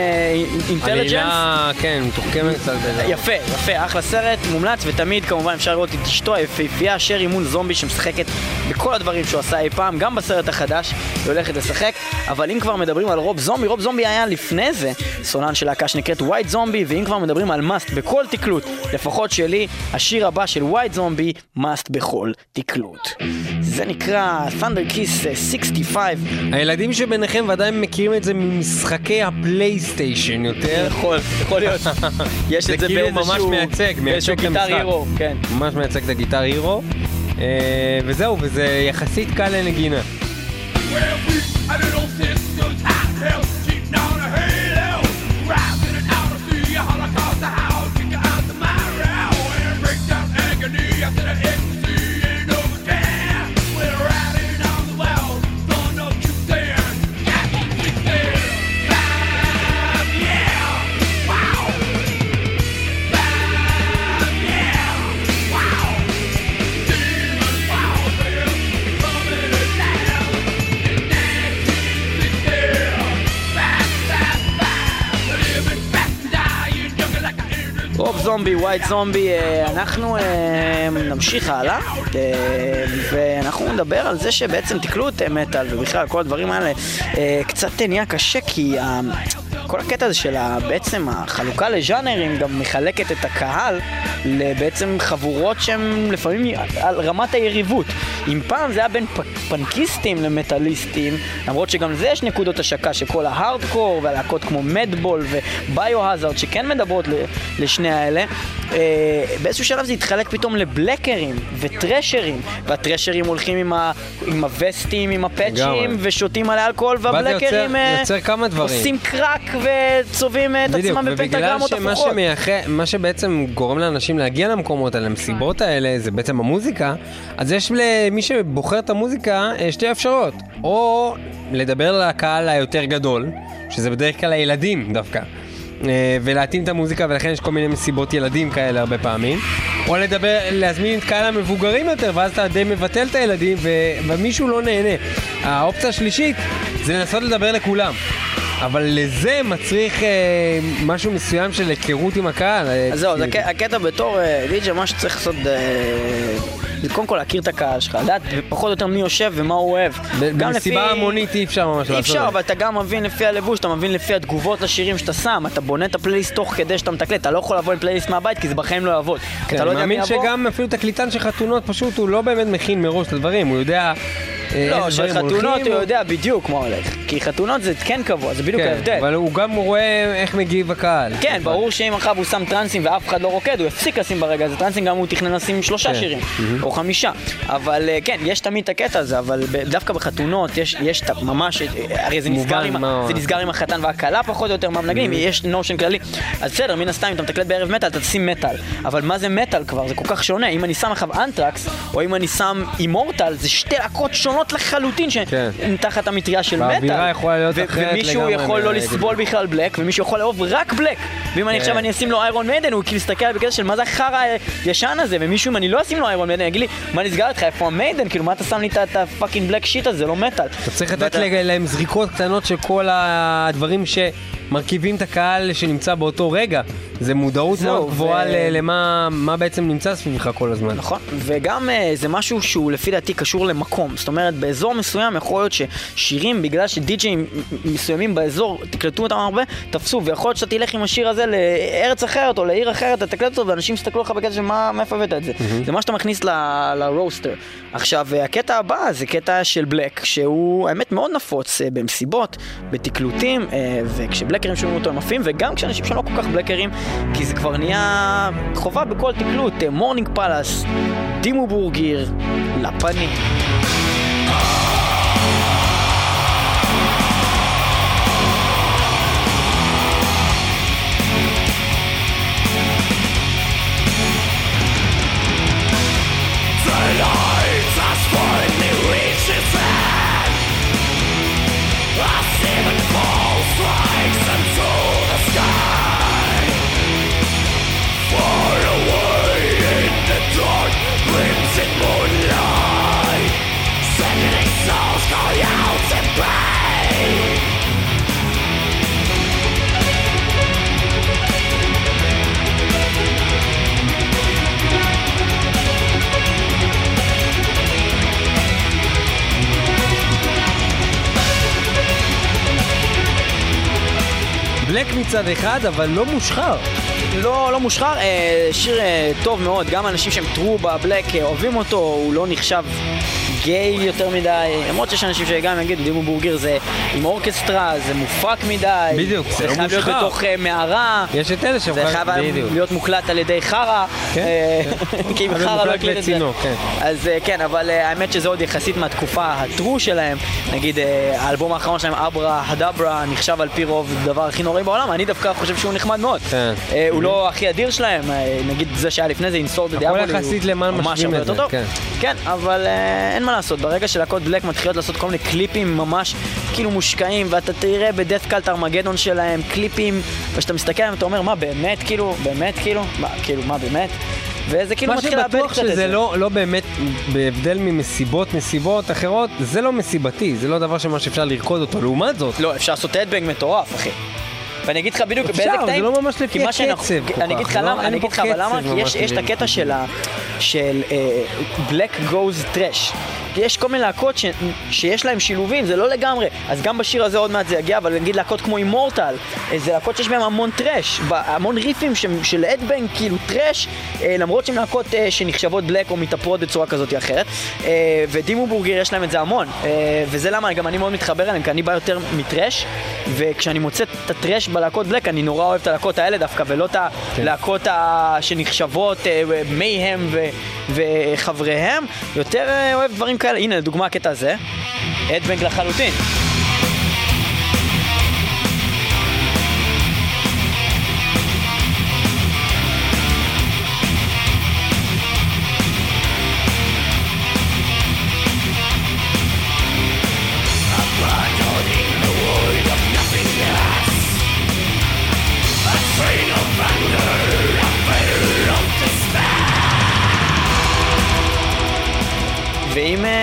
אינטליג'נס עלילה, כן, מתוחכמת קצת. יפה, יפה, אחלה סרט, מומלץ, ותמיד כמובן אפשר לראות את אשתו היפהפייה, שרי מון זומבי, שמשחקת בכל הדברים שהוא עשה אי פעם, גם בסרט החדש, היא הולכת לשחק. אבל אם כבר מדברים על רוב זומבי, רוב זומבי היה לפני זה סולן של להקה שנקראת White Zombie, ואם כבר מדברים על must בכל תקלוט, לפחות שלי, השיר הבא של White Zombie, must בכל תקלוט. זה נקרא Thunder Kiss אה, 65, הילדים שביניכם ודאי מכירים את זה ממשחקי הפלייסטיישן יותר. יכול, יכול להיות. יש זה את זה כאילו באיזשהו... ממש מייצג, באיזשהו מייצג את המשחק. Hero, כן. ממש מייצג את ה Guitar Hero. אה, וזהו, וזה יחסית קל לנגינה. Well, we זומבי, ווייט זומבי, אה, אנחנו אה, נמשיך הלאה אה, ואנחנו נדבר על זה שבעצם תקלוט אה, מטאל ובכלל כל הדברים האלה קצת נהיה קשה כי כל הקטע הזה של בעצם החלוקה לז'אנרים גם מחלקת את הקהל לבעצם חבורות שהן לפעמים על רמת היריבות. אם פעם זה היה בין פנקיסטים למטאליסטים, למרות שגם לזה יש נקודות השקה שכל ההארדקור והלהקות כמו מדבול וביו-האזארד שכן מדברות לשני האלה, אה, באיזשהו שלב זה התחלק פתאום לבלקרים וטרשרים, והטרשרים הולכים עם, ה- עם הווסטים, עם הפאצ'ים. ושותים מלא אלכוהול, ואז זה והבלקרים יוצר- אה, יוצר כמה דברים. עושים קראק וצובעים אה, את בדיוק, עצמם ובגלל בפנטגרמות שמה הפוכות. שמייחד, מה שבעצם גורם לאנשים להגיע למקומות האלה, למסיבות האלה, זה בעצם המוזיקה, אז יש למי שבוחר את המוזיקה אה, שתי אפשרויות. או לדבר לקהל היותר גדול, שזה בדרך כלל הילדים דווקא. אה, ולהתאים את המוזיקה ולכן יש כל מיני מסיבות ילדים כאלה הרבה פעמים או לדבר, להזמין את קהל המבוגרים יותר ואז אתה די מבטל את הילדים ו... ומישהו לא נהנה. האופציה השלישית זה לנסות לדבר לכולם אבל לזה מצריך אה, משהו מסוים של היכרות עם הקהל. אה, אז זהו, אז כאילו, הק- הקטע בתור אה, די.ג'י, מה שצריך לעשות אה, זה קודם כל להכיר את הקהל שלך, לדעת פחות או יותר מי יושב ומה הוא אוהב. במסיבה המונית אי אפשר ממש לעשות אי את זה. אפשר, אבל אתה גם מבין לפי הלבוש, אתה מבין לפי התגובות לשירים שאתה שם, אתה בונה את הפלייליסט תוך כדי שאתה מתקלט, אתה לא יכול לבוא עם פלייליסט מהבית כי זה בחיים לא יעבוד. כן, אתה לא אני מאמין. שגם אפילו תקליטן של חתונות פשוט הוא לא באמת מכין מראש את הדברים, הוא יודע לא, איזה דברים של חתונות הוא יודע בדיוק מה הולך. כי חתונות זה כן קבוע, זה בדיוק כן, ההבדל. אבל הוא גם רואה איך מגיב הקהל. כן, ברור שאם עכשיו הוא שם טרנסים ואף אחד לא רוקד, הוא יפסיק לשים ברגע הזה טרנסים, גם הוא תכנן לשים שלושה כן. שירים, או חמישה. אבל אה, כן, יש תמיד את הקטע הזה, אבל דווקא בחתונות יש ממש, אה, הרי זה נסגר עם מה- החתן והכלה פחות או יותר מהמנגנים, יש נושן כללי. אז בסדר, מן הסתם אם אתה מתקלט בערב מטאל, אתה תשים מטאל. אבל מה זה מטאל כבר? זה כל כך שונה. אם אני שם עכשיו אנטרקס, או אם אני שם אימורטל, זה שתי להקות שונות לחלוטין, כן. שהן תחת המטריה של מטאל. והאווירה יכולה להיות אחרת ומישהו לגמרי יכול לא. לסבול בכלל בלק, ומישהו יכול לאהוב רק בלק. ואם אני כן. עכשיו אני אשים לו איירון מיידן, הוא כאילו יסתכל עליי בקטע של מה זה החרא הישן הזה, ומישהו אם אני לא אשים לו Iron Maiden, יגיד לי, מה נסגר איתך, איפה ה Maiden? כאילו, מה אתה שם לי את ה fucking black shit הזה, זה לא מטאל. אתה צריך לתת להם זריקות קטנות של כל הדברים שמרכיבים את הקהל שנמצא באותו רגע. זה מודעות זהו, מאוד גבוהה ו- למה מה בעצם נמצא סביבך כל הזמן. נכון, וגם אה, זה משהו שהוא לפי דעתי קשור למקום. זאת אומרת, באזור מסוים יכול להיות ששירים, בגלל שדי-ג'אים מסוימים באזור, תקלטו אותם הרבה, תפסו, ויכול להיות שאתה תלך עם השיר הזה לארץ אחרת או לעיר אחרת, אתה תקלט אותו, ואנשים יסתכלו לך בקטע של מאיפה הבאת את זה. זה מה שאתה מכניס ל roster. עכשיו, אה, הקטע הבא זה קטע של black, שהוא האמת מאוד נפוץ אה, במסיבות, בתקלוטים, אה, וכשבלקרים שומעים אותו הם עפים, וגם כשאנשים שהם לא כל כך בלקרים, כי זה כבר נהיה חובה בכל תקלוט, Mourning Palace, Dimmu Borgir, לפנים. The בלק מצד אחד, אבל לא מושחר. לא, לא מושחר, אה, שיר אה, טוב מאוד, גם אנשים שהם טרו בבלק אה, אוהבים אותו, הוא לא נחשב גיי יותר מדי, למרות שיש אנשים שגם יגידו, דימו בורגר זה עם אורקסטרה, זה מופק מדי, בדיוק, זה לא חייב להיות. בתוך אה, מערה, יש את אלה שהם... זה חייב. להיות מוקלט על ידי חרא, כן, אה, כן. כי אם חרא לא הקליט את זה. כן. אז אה, כן, אבל האמת שזה עוד יחסית מהתקופה הטרו שלהם, נגיד האלבום האחרון שלהם, Abrahadabra, נחשב על פי רוב הדבר הכי נוראי בעולם, אני דווקא חושב שהוא נחמד מאוד. כן. הוא לא הכי אדיר שלהם, נגיד זה שהיה לפני זה, In Sorte Diaboli, יחסית למה משווים את זה. כן. כן, אבל אין מה לעשות, ברגע שלהקות black מתחילות לעשות כל מיני קליפים ממש כאילו מושקעים, ואתה תראה ב Death Cult Armageddon שלהם קליפים, וכשאתה מסתכל עליהם אתה אומר, מה באמת, כאילו, באמת, כאילו, מה, כאילו, מה באמת? וזה כאילו מה מתחיל לאבד שבטוח קצת את שזה זה. לא, לא באמת, בהבדל ממסיבות, מסיבות אחרות, זה לא מסיבתי, זה לא דבר שממש אפשר לרקוד אותו. לעומת זאת, לא, אפשר לעשות הדבנג מטורף, אחי. ואני אגיד לך בדיוק אפשר, באיזה זה קטעים, לא ממש לפי כי מה שאנחנו- הקצב כל אני אגיד כך, לך לא? למה, אני אגיד לך אבל למה, כי יש- את הקטע של ה... של בלק גוז טרש. יש כל מיני להקות ש- שיש להם שילובים, זה לא לגמרי. אז גם בשיר הזה עוד מעט זה יגיע, אבל נגיד להקות כמו אימורטל, זה להקות שיש בהם המון טרש, ב- המון ריפים ש- של אדבנג, כאילו טרש, אה, למרות שהן להקות אה, שנחשבות בלק או מתאפרות בצורה כזאת או אחרת. אה, ודימו בורגר יש להם את זה המון, אה, וזה למה גם אני מאוד מתחבר אליהם, כי אני בא יותר מטרש, וכשאני מוצא את הטרש בלהקות בלק, אני נורא אוהב את הלהקות האלה דווקא, ולא את הלהקות ה- שנחשבות אה, מייהם ו- וחבריהם, יותר אה, אוהב דברים כאלה. הנה, לדוגמה הקטע הזה, אדבנג לחלוטין.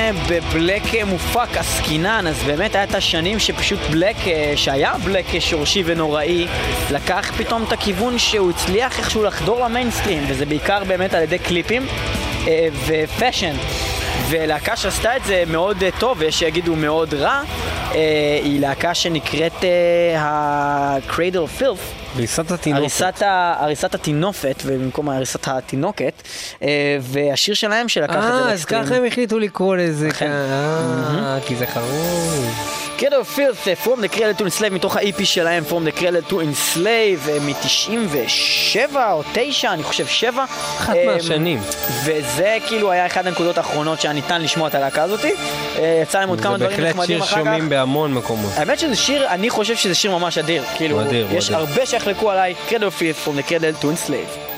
אה, ב black אה, מופק עסקינן, אז באמת היה את השנים שפשוט black, אה, שהיה black שורשי ונוראי, לקח פתאום את הכיוון שהוא הצליח איכשהו לחדור למיינסטרים, וזה בעיקר באמת על ידי קליפים אה, ו fashion. ולהקה שעשתה את זה מאוד טוב, ויש שיגידו מאוד רע, היא להקה שנקראת ה-Cradle of Filth. עריסת התינוקת. עריסת, ה, עריסת הטינופת, ובמקום עריסת התינוקת, אה, והשיר שלהם שלקח את זה אה, אז לאקסטרים. ככה הם החליטו לקרוא לזה. אה, כי זה חרוז. קרדו פילס, From the Cradle to Enslave, מתוך ה-EP שלהם, From the Cradle to Enslave, מ-97 או 9, אני חושב 7. אחת מהשנים. וזה כאילו היה אחד הנקודות האחרונות שהיה ניתן לשמוע את הלהקה הזאתי. אה, יצא להם עוד כמה זה דברים בהחלט נחמדים שיר אחר כך. שומעים בהמון מקומות. האמת שזה שיר, אני חושב שזה שיר ממש אדיר. כאילו, הוא יש אדיר. הרבה שיחלקו עליי, קרדו פילס, From the Cradle to Enslave.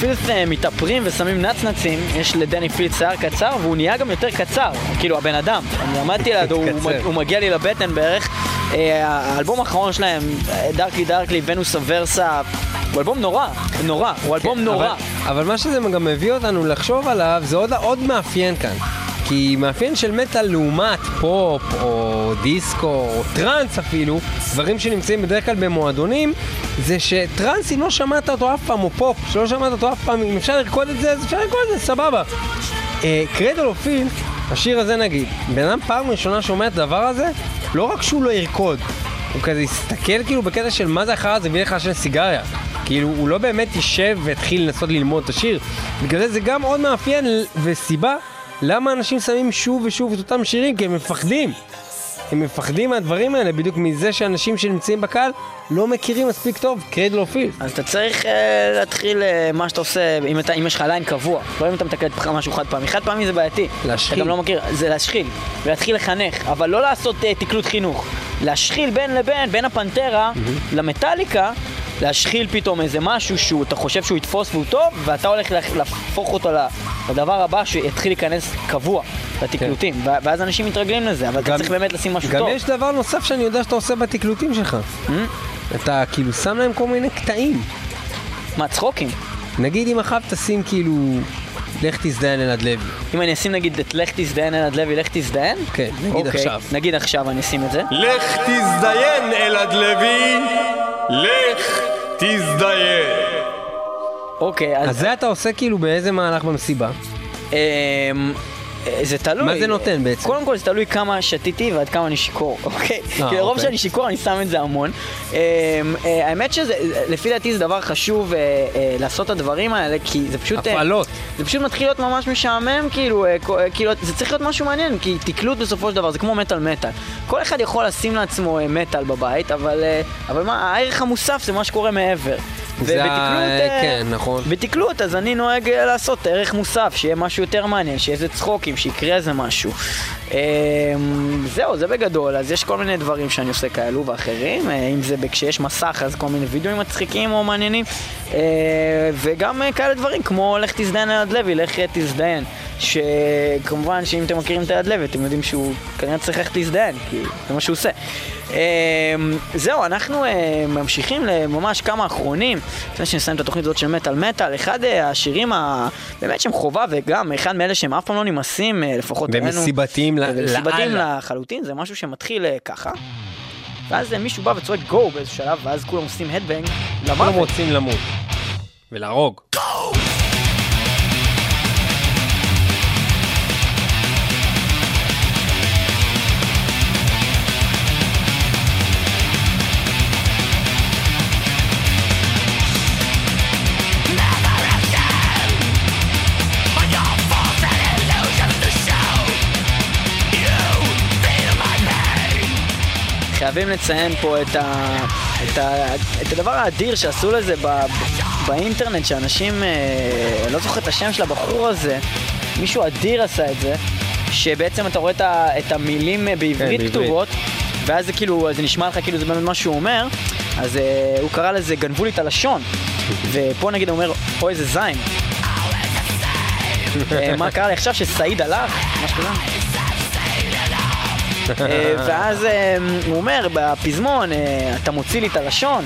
Filth אה, מתאפרים ושמים נצנצים, יש לדני Filth שיער קצר והוא נהיה גם יותר קצר, כאילו הבן אדם, אני עמדתי לידו, הוא. הוא מגיע לי לבטן בערך. אה, האלבום האחרון שלהם, Darkly Darkly, Venus Aversa, הוא אלבום נורא, נורא, הוא אלבום נורא. אבל, מה שזה גם מביא אותנו לחשוב עליו, זה עוד מאפיין כאן. כי מאפיין של מטאל לעומת פופ, או דיסקו, או טראנס אפילו, דברים שנמצאים בדרך כלל במועדונים, זה שטראנס, אם לא שמעת אותו אף פעם, או פופ, שלא שמעת אותו אף פעם, אם אפשר לרקוד את זה, אז אפשר לרקוד את זה, סבבה. קרדל או פיל, השיר הזה נגיד, בן אדם פעם ראשונה שומע את הדבר הזה, לא רק שהוא לא ירקוד, הוא כזה יסתכל כאילו בקטע של מה זה החרא הזה ויהיה לך לעשן סיגריה. כאילו, הוא לא באמת יישב והתחיל לנסות ללמוד את השיר. בגלל זה זה גם עוד מאפיין וסיבה למה אנשים שמים שוב ושוב את אותם שירים, כי הם מפחדים. הם מפחדים מהדברים האלה, בדיוק מזה שאנשים שנמצאים בקהל לא מכירים מספיק טוב Cradle of Filth. אז אתה צריך אה, להתחיל אה, מה שאתה עושה, אם, אתה, אם יש לך ליין קבוע, לא אם אתה מתקלט משהו חד פעמי. חד פעמי זה בעייתי. להשחיל. אתה גם לא מכיר, זה להשחיל, ולהתחיל לחנך, אבל לא לעשות אה, תקלוט חינוך. להשחיל בין לבין, בין הפנטרה למטאליקה, להשחיל פתאום איזה משהו שהוא, אתה חושב שהוא יתפוס והוא טוב, ואתה הולך לה- להפוך אותו לדבר הבא שיתחיל להיכנס קבוע לתקלוטים, ו- ואז אנשים מתרגלים לזה, אבל אתה גם- צריך באמת לשים משהו גם טוב. יש דבר נוסף שאני יודע שאתה עושה בתקלוטים שלך. אתה כאילו שם להם כל מיני קטעים. מה, צחוקים? נגיד אם אחר תשים כאילו, לך תזדיין אלעד לוי. אם אני אשים נגיד את לך תזדיין אלעד לוי, לך תזדיין? כן, נגיד אוקיי, עכשיו. נגיד עכשיו אני אשים את זה. לך תזדיין אלעד לוי, לך תזדיין. אוקיי, אז... אז זה אתה עושה כאילו באיזה מהלך במסיבה? אה, זה תלוי. מה זה נותן בעצם? קודם כל זה תלוי כמה שתיתי ועד כמה אני שיכור, אוקיי? כי לרוב אוקיי. שאני שיכור אני שם את זה המון. אה, האמת שזה, לפי דעתי זה דבר חשוב אה, אה, לעשות את הדברים האלה, כי זה פשוט... אה, הפעלות. זה פשוט מתחיל להיות ממש משעמם, כאילו, אה, אה, כאילו, זה צריך להיות משהו מעניין, כי תקלוט בסופו של דבר, זה כמו מטאל מטאל. כל אחד יכול לשים לעצמו אה, מטאל בבית, אבל, אה, אבל מה, הערך המוסף זה מה שקורה מעבר. זה ה- ובתקלוט, אה, כן, נכון. אז אני נוהג אה, לעשות ערך מוסף, שיהיה משהו יותר מעניין, שיהיה איזה צחוקים, שיקרה איזה משהו. אה, זהו, זה בגדול, אז יש כל מיני דברים שאני עושה כאלו ואחרים, אה, אם זה כשיש מסך, אז כל מיני וידאוים מצחיקים או מעניינים, אה, וגם כאלה דברים כמו לך תזדיין ליד לוי, לך תזדיין. שכמובן שאם אתם מכירים את היד לוי, אתם יודעים שהוא כנראה צריך ללכת להזדיין, כי זה מה שהוא עושה. אה, זהו, אנחנו אה, ממשיכים לממש כמה אחרונים, לפני שנסיים את התוכנית הזאת של מטאל מטאל, אחד אה, השירים ה... באמת שהם חובה, וגם אחד מאלה שהם אף פעם לא נמאסים, אה, לפחות ומסיבתיים ל- ומסיבתיים לאללה. לחלוטין, זה משהו שמתחיל ככה. ואז מישהו בא וצועק גו באיזשהו שלב, ואז כולם עושים הדבנג כולם למוות. רוצים למות. ולהרוג. חייבים לציין פה את, ה, את, ה, את הדבר האדיר שעשו לזה ב, באינטרנט, שאנשים, אה, אני לא זוכר את השם של הבחור הזה, מישהו אדיר עשה את זה, שבעצם אתה רואה את, ה, את המילים אה, בעברית בעברית. כתובות, ואז זה כאילו, זה נשמע לך כאילו זה באמת מה שהוא אומר, אז אה, הוא קרא לזה גנבו לי את הלשון, ופה נגיד הוא אומר, אוי איזה זין. אה, מה קרה לי עכשיו שסעיד הלך? משהו כזה. אה, ואז אה, הוא אומר בפזמון, אה, אתה מוציא לי את הלשון,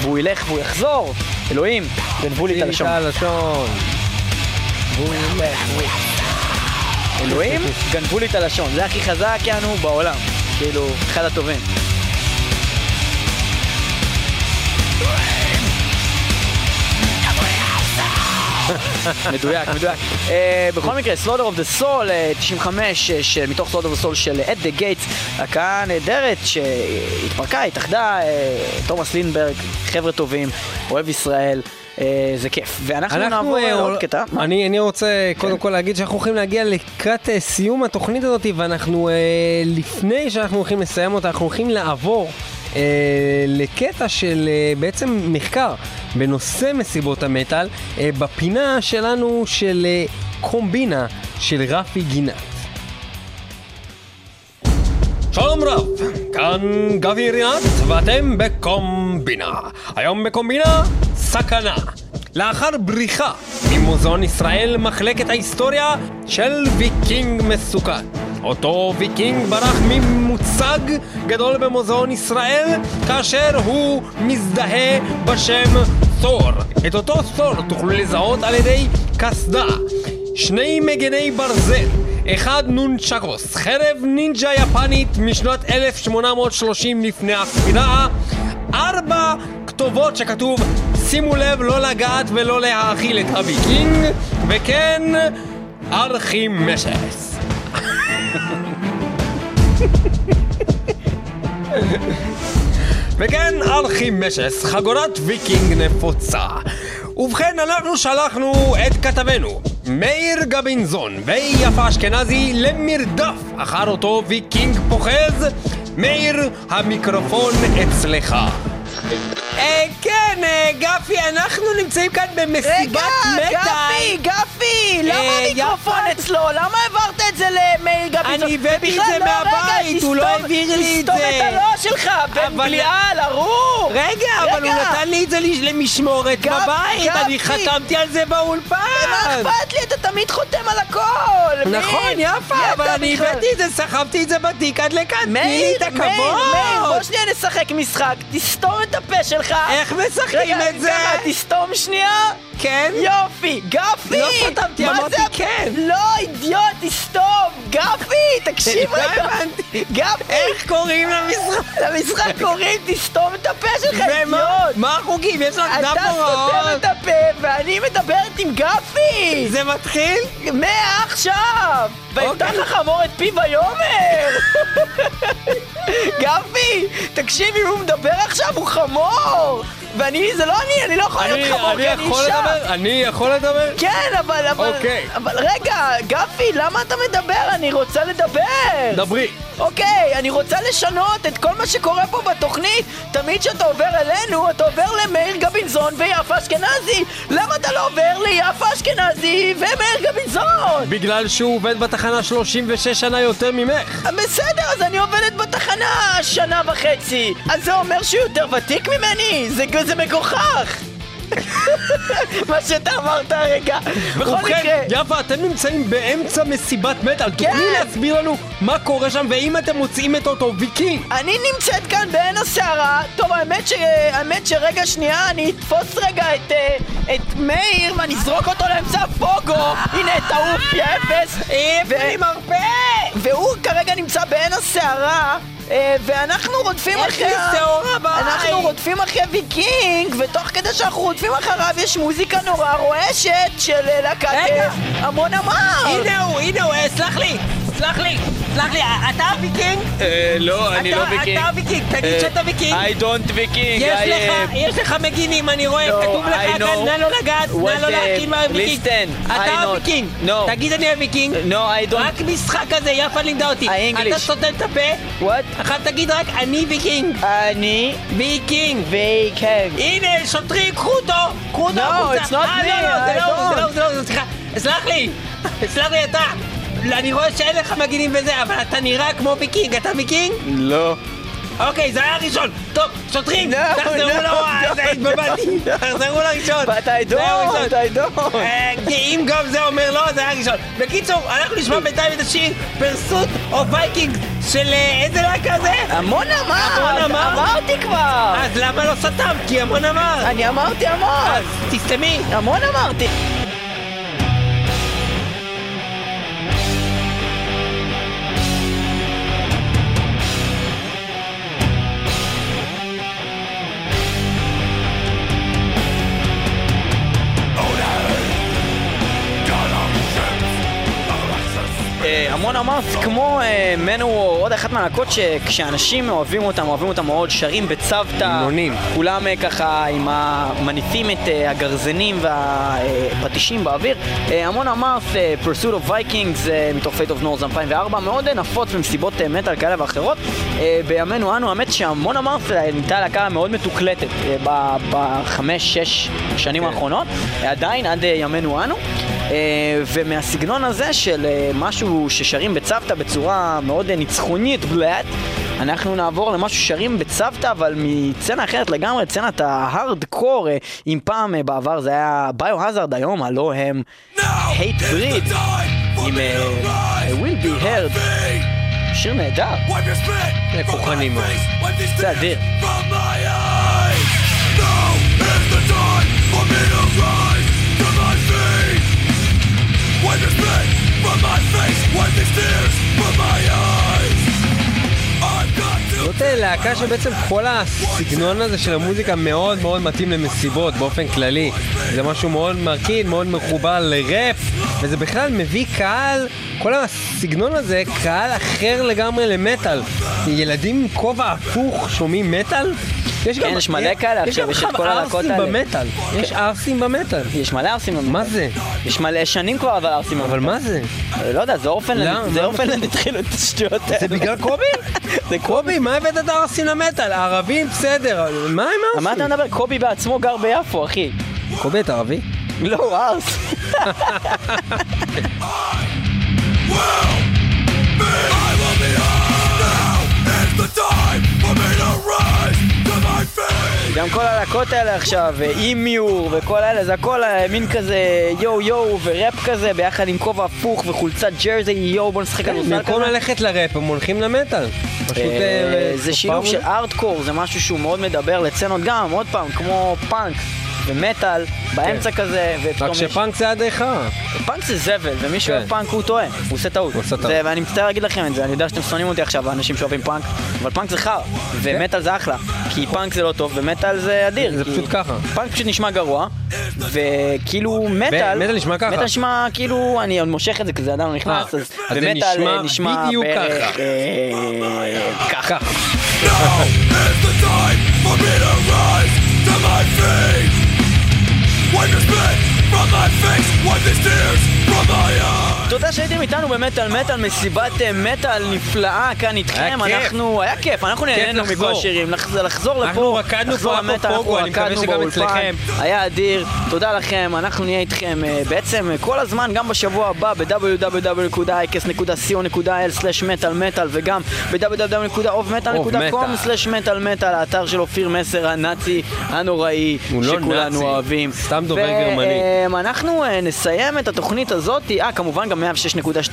והוא ילך והוא יחזור, אלוהים, גנבו לי את הלשון. הלשון. והוא ילך, והוא- אלוהים, גנבו לי את הלשון, זה הכי חזק יענו בעולם, כאילו, אחד הטובים. מדויק, מדויק. אה, בכל מקרה, Slaughter of the Soul, אה, 95, אה, של- מתוך Slaughter of the Soul של At the Gates, הקהל נהדרת שהתפרקה, התאחדה, אה, תומאס לינברג, חבר'ה טובים, אוהב ישראל, אה, זה כיף. ואנחנו נעבור אה, לעוד קטע. אני, אני רוצה כן. קודם כל להגיד שאנחנו הולכים להגיע לקראת סיום התוכנית הזאת, ואנחנו, אה, לפני שאנחנו הולכים לסיים אותה, אנחנו הולכים לעבור לקטע של אה, בעצם מחקר בנושא מסיבות המטאל, אה, בפינה שלנו של אה, קומבינה של רפי גינת. שלום רב, כאן גבי רינת, ואתם בקומבינה. היום בקומבינה, סכנה. לאחר בריחה ממוזיאון ישראל מחלקת ההיסטוריה של ויקינג מסוכן. אותו ויקינג ברח ממוצג גדול במוזיאון ישראל כאשר הוא מזדהה בשם תור. את אותו תור תוכלו לזהות על ידי קסדה, שני מגני ברזל, אחד נונצ'קוס, חרב נינג'ה יפנית משנת 1830 לפני הספירה, ארבע כתובות שכתוב שימו לב לא לגעת ולא להאכיל את הוויקינג, וכן ארכימשס. וכן ארכימשס, חגורת ויקינג נפוצה. ובכן, אנחנו שלחנו את כתבנו, מאיר גבינזון ויפה אשכנזי למרדף אחר אותו ויקינג פוחז. מאיר, המיקרופון אצלך. אה, כן, אה, גפי, אנחנו נמצאים כאן במסיבת רגע, מטאל. גפי, גפי, למה אה, המיקרופון. אצלו? למה העברת את זה למאיר גביזון? אני הבאתי את זה לא, מהבית, רגע, הוא לא תסתום- העביר לי את תסתום זה. את הלא שלך, בן בליעל, ארור! רגע, אבל הוא רגע. נתן לי את זה למשמורת בבית, אני. חתמתי על זה באולפן. מה אכפת לי? אתה תמיד חותם על הכל! נכון? יפה, אבל אני? הבאתי את זה, סחבתי את זה בתיק עד לכאן, מאיר, מאיר, מאיר, בוא. שנייה נשחק משחק, תסתום את הפה שלך! איך משחקים רגע, את זה? ככה, תסתום שנייה! כן? יופי, גפי! לא סתמתי, אמרתי? כן. לא, אידיוט, תסתום! גפי, תקשיב לא רגע! הבנתי. גפי! איך קוראים למשחק? למשחק קוראים תסתום את הפה שלך, אידיוט! מה החוקים? יש לך דף אתה סותם הוראות. את הפה ואני מדברת עם גפי! זה מתחיל? מעכשיו! ויפתח אוקיי. החמור את פיו ויאמר! גפי, תקשיב, אם הוא מדבר עכשיו הוא חמור! ואני, זה לא אני, אני לא יכול להיות חמור אני כי אני אישה! לדבר? אני יכול לדבר? כן, אבל, אבל, אוקיי. אבל רגע, גפי, למה אתה מדבר? אני רוצה לדבר! דברי. אוקיי, אני רוצה לשנות את כל מה שקורה פה בתוכנית. תמיד כשאתה עובר אלינו, אתה עובר למאיר גבינזון ויפה אשכנזי. למה אתה לא עובר ליפה אשכנזי ומאיר גבינזון? בגלל שהוא עובד בתחנה 36 שנה יותר ממך. בסדר, אז אני עובדת בתחנה שנה וחצי. אז זה אומר שהוא יותר ותיק ממני? זה, זה מגוחך. מה שאתה אמרת הרגע. בכל מקרה... יפה, אתם נמצאים באמצע מסיבת מטאל. תוכלי כן. להסביר לנו מה קורה שם, ואם אתם מוצאים את אותו ויקינג? אני נמצאת כאן בעין הסערה. טוב, האמת, ש... האמת שרגע שנייה, אני אתפוס רגע את, אה, את מאיר ואני אזרוק אותו לאמצע הפוגו. הנה, תעוף, יא אפס. איפה עם הרבה? והוא כרגע נמצא בעין הסערה. אה, ואנחנו רודפים אחרי... אנחנו רודפים אחרי ויקינג, ותוך כדי שאנחנו רודפים אחריו יש מוזיקה נורא רועשת של אה, להקת. אה, המון אמר. הנה הוא, הנה הוא, סלח לי, סלח לי, סלח לי, אה, אתה ויקינג? אה, לא, אני לא ויקינג. אתה ויקינג, תגיד שאתה ויקינג. I don't ויקינג. יש לך, אה, מגינים, אני רואה, כתוב לך נא לא לגעת, נא לא the- להקים מהוויקינג. אתה. הוויקינג. תגיד אני הוויקינג. רק משחק כזה, יפה לימדה אותי. אתה סותם את הפה? עכשיו תגיד רק אני ויקינג. אני ויקינג. ויקינג. הנה, שוטרים, קחו אותו! קחו אותו החוצה! אה, לא, לא, זה לא, זה. לא, זה לא, הוא, סליחה, סלח לי! סלח לי אתה! לא, אני רואה שאין לך מגינים וזה, אבל אתה נראה כמו ויקינג, אתה ויקינג? לא. אוקיי, זה היה הראשון! טוב, שוטרים! No, תחזרו no, לו. זה התבלבלתי! תחזרו לראשון! Don't, I don't. אה, אם גם זה אומר לא, זה היה הראשון. בקיצור, אנחנו נשמע בינתיים את השיר Pursuit of Vikings של אה, איזה להקה זה? המון אמר. המון אמר? אמרתי כבר. אז למה לא סתם? כי המון אמר! אני אמרתי המון. אז תסתמי! המון אמרתי. המון אמרת, כמו אה, מנוור, עוד אחת מהלהקות שכשאנשים אוהבים אותם, אוהבים אותם מאוד, שרים בצוותא. המונים. כולם אה, ככה עם ה... מניפים את אה, הגרזנים והפטישים באוויר. המון אמרת, Pursuit of Vikings אה, מתוך Fate of North 2004, מאוד נפוץ במסיבות מטאל כאלה ואחרות. בימינו אנו, האמת שהמון אמרת נהייתה להקה מאוד מתוקלטת בחמש, שש שנים האחרונות, אה, עדיין עד ימינו אנו. אה, ומהסגנון הזה של אה, משהו ששרים בצוותא בצורה מאוד אה, ניצחונית, בלאט, אנחנו נעבור למשהו ששרים בצוותא, אבל מצצנה אחרת לגמרי, צצנת ההארדקור, אה, אם פעם בעבר זה היה ביו-הזארד, היום הלא הם hate breed, עם will be heard, שיר נהדר, כוחני מאוד. זה אדיר. זאת אה, להקה שבעצם כל הסגנון הזה של המוזיקה מאוד מאוד מתאים למסיבות באופן כללי. זה משהו מאוד מרכיד, מאוד מחובר לראפ, וזה בכלל מביא קהל, כל הסגנון הזה, קהל אחר לגמרי למטאל. ילדים עם כובע הפוך שומעים מטאל? יש כן, יש מלא כאלה עכשיו, יש את כל הלהקות יש גם האלה. במטאל. יש ערסים במטאל. יש מלא ערסים במטאל. מה זה? יש מלא שנים כבר אבל ערסים אבל מה זה? לא יודע, זה אורפנלנד, למה? זה אורפנלנד התחילו את השטויות האלה. זה בגלל קובי? זה קובי, מה הבאת את הערסים למטאל? הערבים בסדר, מה עם על מה הערסים? אתה מדבר? קובי בעצמו גר ביפו, אחי. קובי, אתה ערבי? לא, הוא ערס. גם כל הלהקות האלה עכשיו, אימיור וכל האלה, זה הכל אה, מין כזה יואו יואו וראפ כזה, ביחד עם כובע הפוך וחולצת jersey, יואו בוא נשחק כדורסל כן, במקום כזה. ללכת לראפ, הם הולכים למטאל. פשוט... אה, אה, זה שילוב של הארדקור, זה משהו שהוא מאוד מדבר לצנות גם, עוד פעם, כמו פאנק ומטאל, באמצע כזה, ופתאום רק. שפאנק זה הדריכה. פאנק זה זבל, ומי כן. שאוהב פאנק הוא טועה, הוא עושה טעות. הוא עושה טעות. זה- ואני מצטער להגיד לכם את זה, אני יודע שאתם שונאים אותי עכשיו, האנשים שאוהבים פאנק, אבל פאנק זה חרא, ומטאל זה אחלה, כי פאנק זה לא טוב, ומטאל זה אדיר. זה כי פשוט ככה. פאנק פשוט נשמע גרוע, וכאילו מטאל, מטאל נשמע ככה. מטאל נשמע כאילו, אני עוד מושך את זה כי זה עדיין לא נכנס, אה, אז אז זה ומטאל נשמע אה, נשמע בדיוק בערך, ככה. אה, ככה. תודה שהייתם איתנו במטאל מטאל, מסיבת אה, מטאל נפלאה כאן איתכם. אנחנו, היה כיף, אנחנו נהנינו מכל. השירים, לחזור, לפה, אנחנו רקדנו פה אנחנו רקדנו באולפן. היה אדיר, תודה לכם, אנחנו נהיה איתכם אה, בעצם אה, כל הזמן, גם בשבוע הבא ב-www.icast.co.il/מטאל וגם ב-www.ofmetal.com/מטאל האתר של אופיר מסר הנאצי הנוראי, לא שכולנו אוהבים. סתם דובר גרמני. אנחנו נסיים את התוכנית הזאת, אה, כמובן גם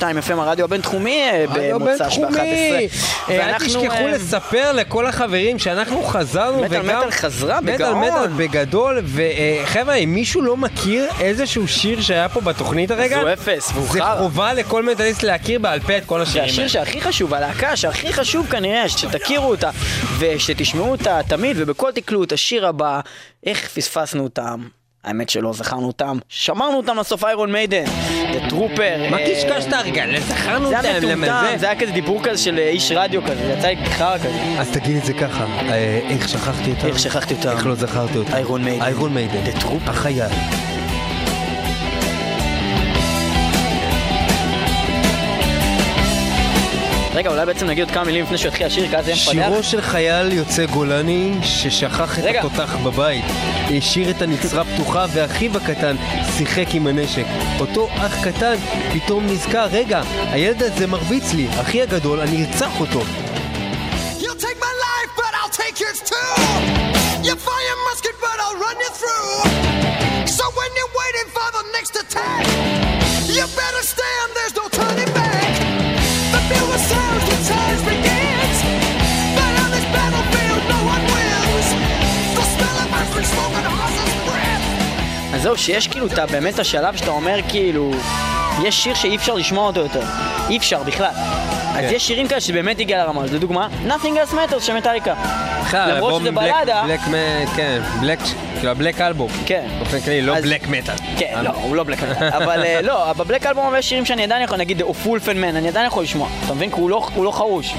106.2 FM הרדיו הבינתחומי אה, רדיו במוצ"ש בינתחומי. ב-11. אה, אל תשכחו לספר לכל החברים שאנחנו חזרנו מטאל וגם... מטאל חזרה מטאל בגאון. מטאל בגדול, וחבר'ה, אם מישהו לא מכיר איזשהו שיר שהיה פה בתוכנית הרגע, הוא אפס, והוא זה. חובה לכל מטאליסט להכיר בעל פה את כל זה השירים השיר האלה. שהכי חשוב, הלהקה שהכי חשוב כנראה, שתכירו אותה ושתשמעו אותה תמיד ובכל תקלוט, השיר הבא, איך פספסנו אותם. האמת שלא זכרנו אותם, שמרנו אותם לסוף איירון מיידן, The Trooper. מה אה, קשקשת הרגע? זכרנו זה אותם, היה למה מטומטם, זה? זה היה כזה דיבור כזה של אה, איש רדיו כזה, זה יצא לי חרא כזה. אז תגיד את זה ככה, אה, איך שכחתי אותם? איך שכחתי אותם? איך לא זכרתי אותם? איירון מיידן. איירון מיידן. The Trooper. החייל. רגע, אולי בעצם נגיד עוד כמה מילים לפני שהוא יתחיל השיר, כי אז יהיה מפתח. שירו של חייל יוצא גולני ששכח את רגע. התותח בבית, השאיר את הנצרה פתוחה ואחיו הקטן שיחק עם הנשק. אותו אח קטן פתאום נזכר, רגע, הילד הזה מרביץ לי, אחי הגדול, אני ארצח אותו. You'll take my life, but I'll take yours too. You fire musket, but I'll run you through. So when you're waiting for the next attack, you better stand, there's no turning back. אז זהו, שיש כאילו את באמת השלב שאתה אומר כאילו, יש שיר שאי אפשר לשמוע אותו יותר. אי אפשר בכלל. אז כן. יש שירים כאלה שבאמת הגיע לרמה הזאת. לדוגמה, Nothing else matters של מטאליקה. בכלל, למרות שזה בלדה. בלק כן, בלק, כאילו הבלק אלבום. כן. באופן כללי, לא בלק מטאל. כן, לא, הוא לא בלק מטאל. אבל אה, לא, בבלק אלבום הרבה שירים שאני עדיין יכול, נגיד, או פולפנמן, אני עדיין יכול לשמוע. אתה מבין? כי הוא לא- הוא לא חרוש.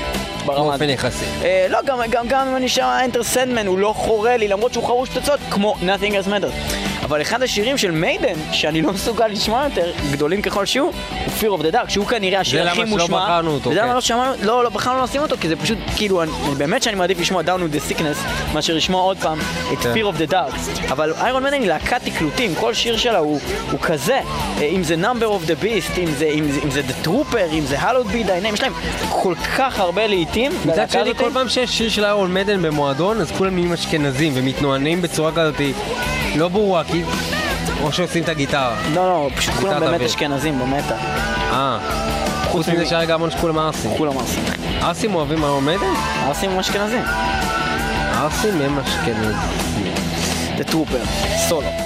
באופן יחסי. אה, לא, גם, גם, גם אם אני שומע אנטר סנדמן, הוא לא חורה לי, למרות שהוא חרוש פצצות, כמו Nothing else matters. אבל אחד השירים של מיידן, שאני לא מסוגל לשמוע יותר, גדולים ככל שהוא, הוא Fear of the Dark, שהוא כנראה השיר למה הכי שלא מושמע. בחרנו אותו, וזה למה כן. לא שמענו, לא, לא, בחרנו לשים אותו, כי זה פשוט, כאילו, אני, באמת שאני מעדיף לשמוע Down with the Sickness, מאשר לשמוע עוד פעם את כן. Fear of the Dark. אבל איירון מיידן היא להקת תקלוטים, כל שיר שלה הוא, הוא כזה. אה, אם זה Number of the Beast, אם זה, אם זה, אם זה The Trooper, אם זה Hallowed be thy name, יש להם כל כך הרבה לעיתים. מצד שני. כל פעם שיש שיר של איירון מדן במועדון, אז כולם נהיים אשכנזים ומתנוענים בצורה כזאת לא ברורה, כי... או שעושים את הגיטרה. לא, לא, פשוט כולם באמת. אשכנזים במטה. אה. חוץ מזה שהרגע אמרנו שכולם ערסים. כולם ערסים. ערסים אוהבים איירון מדן? ערסים הם אשכנזים. ערסים הם אשכנזים. The Trooper, סולו.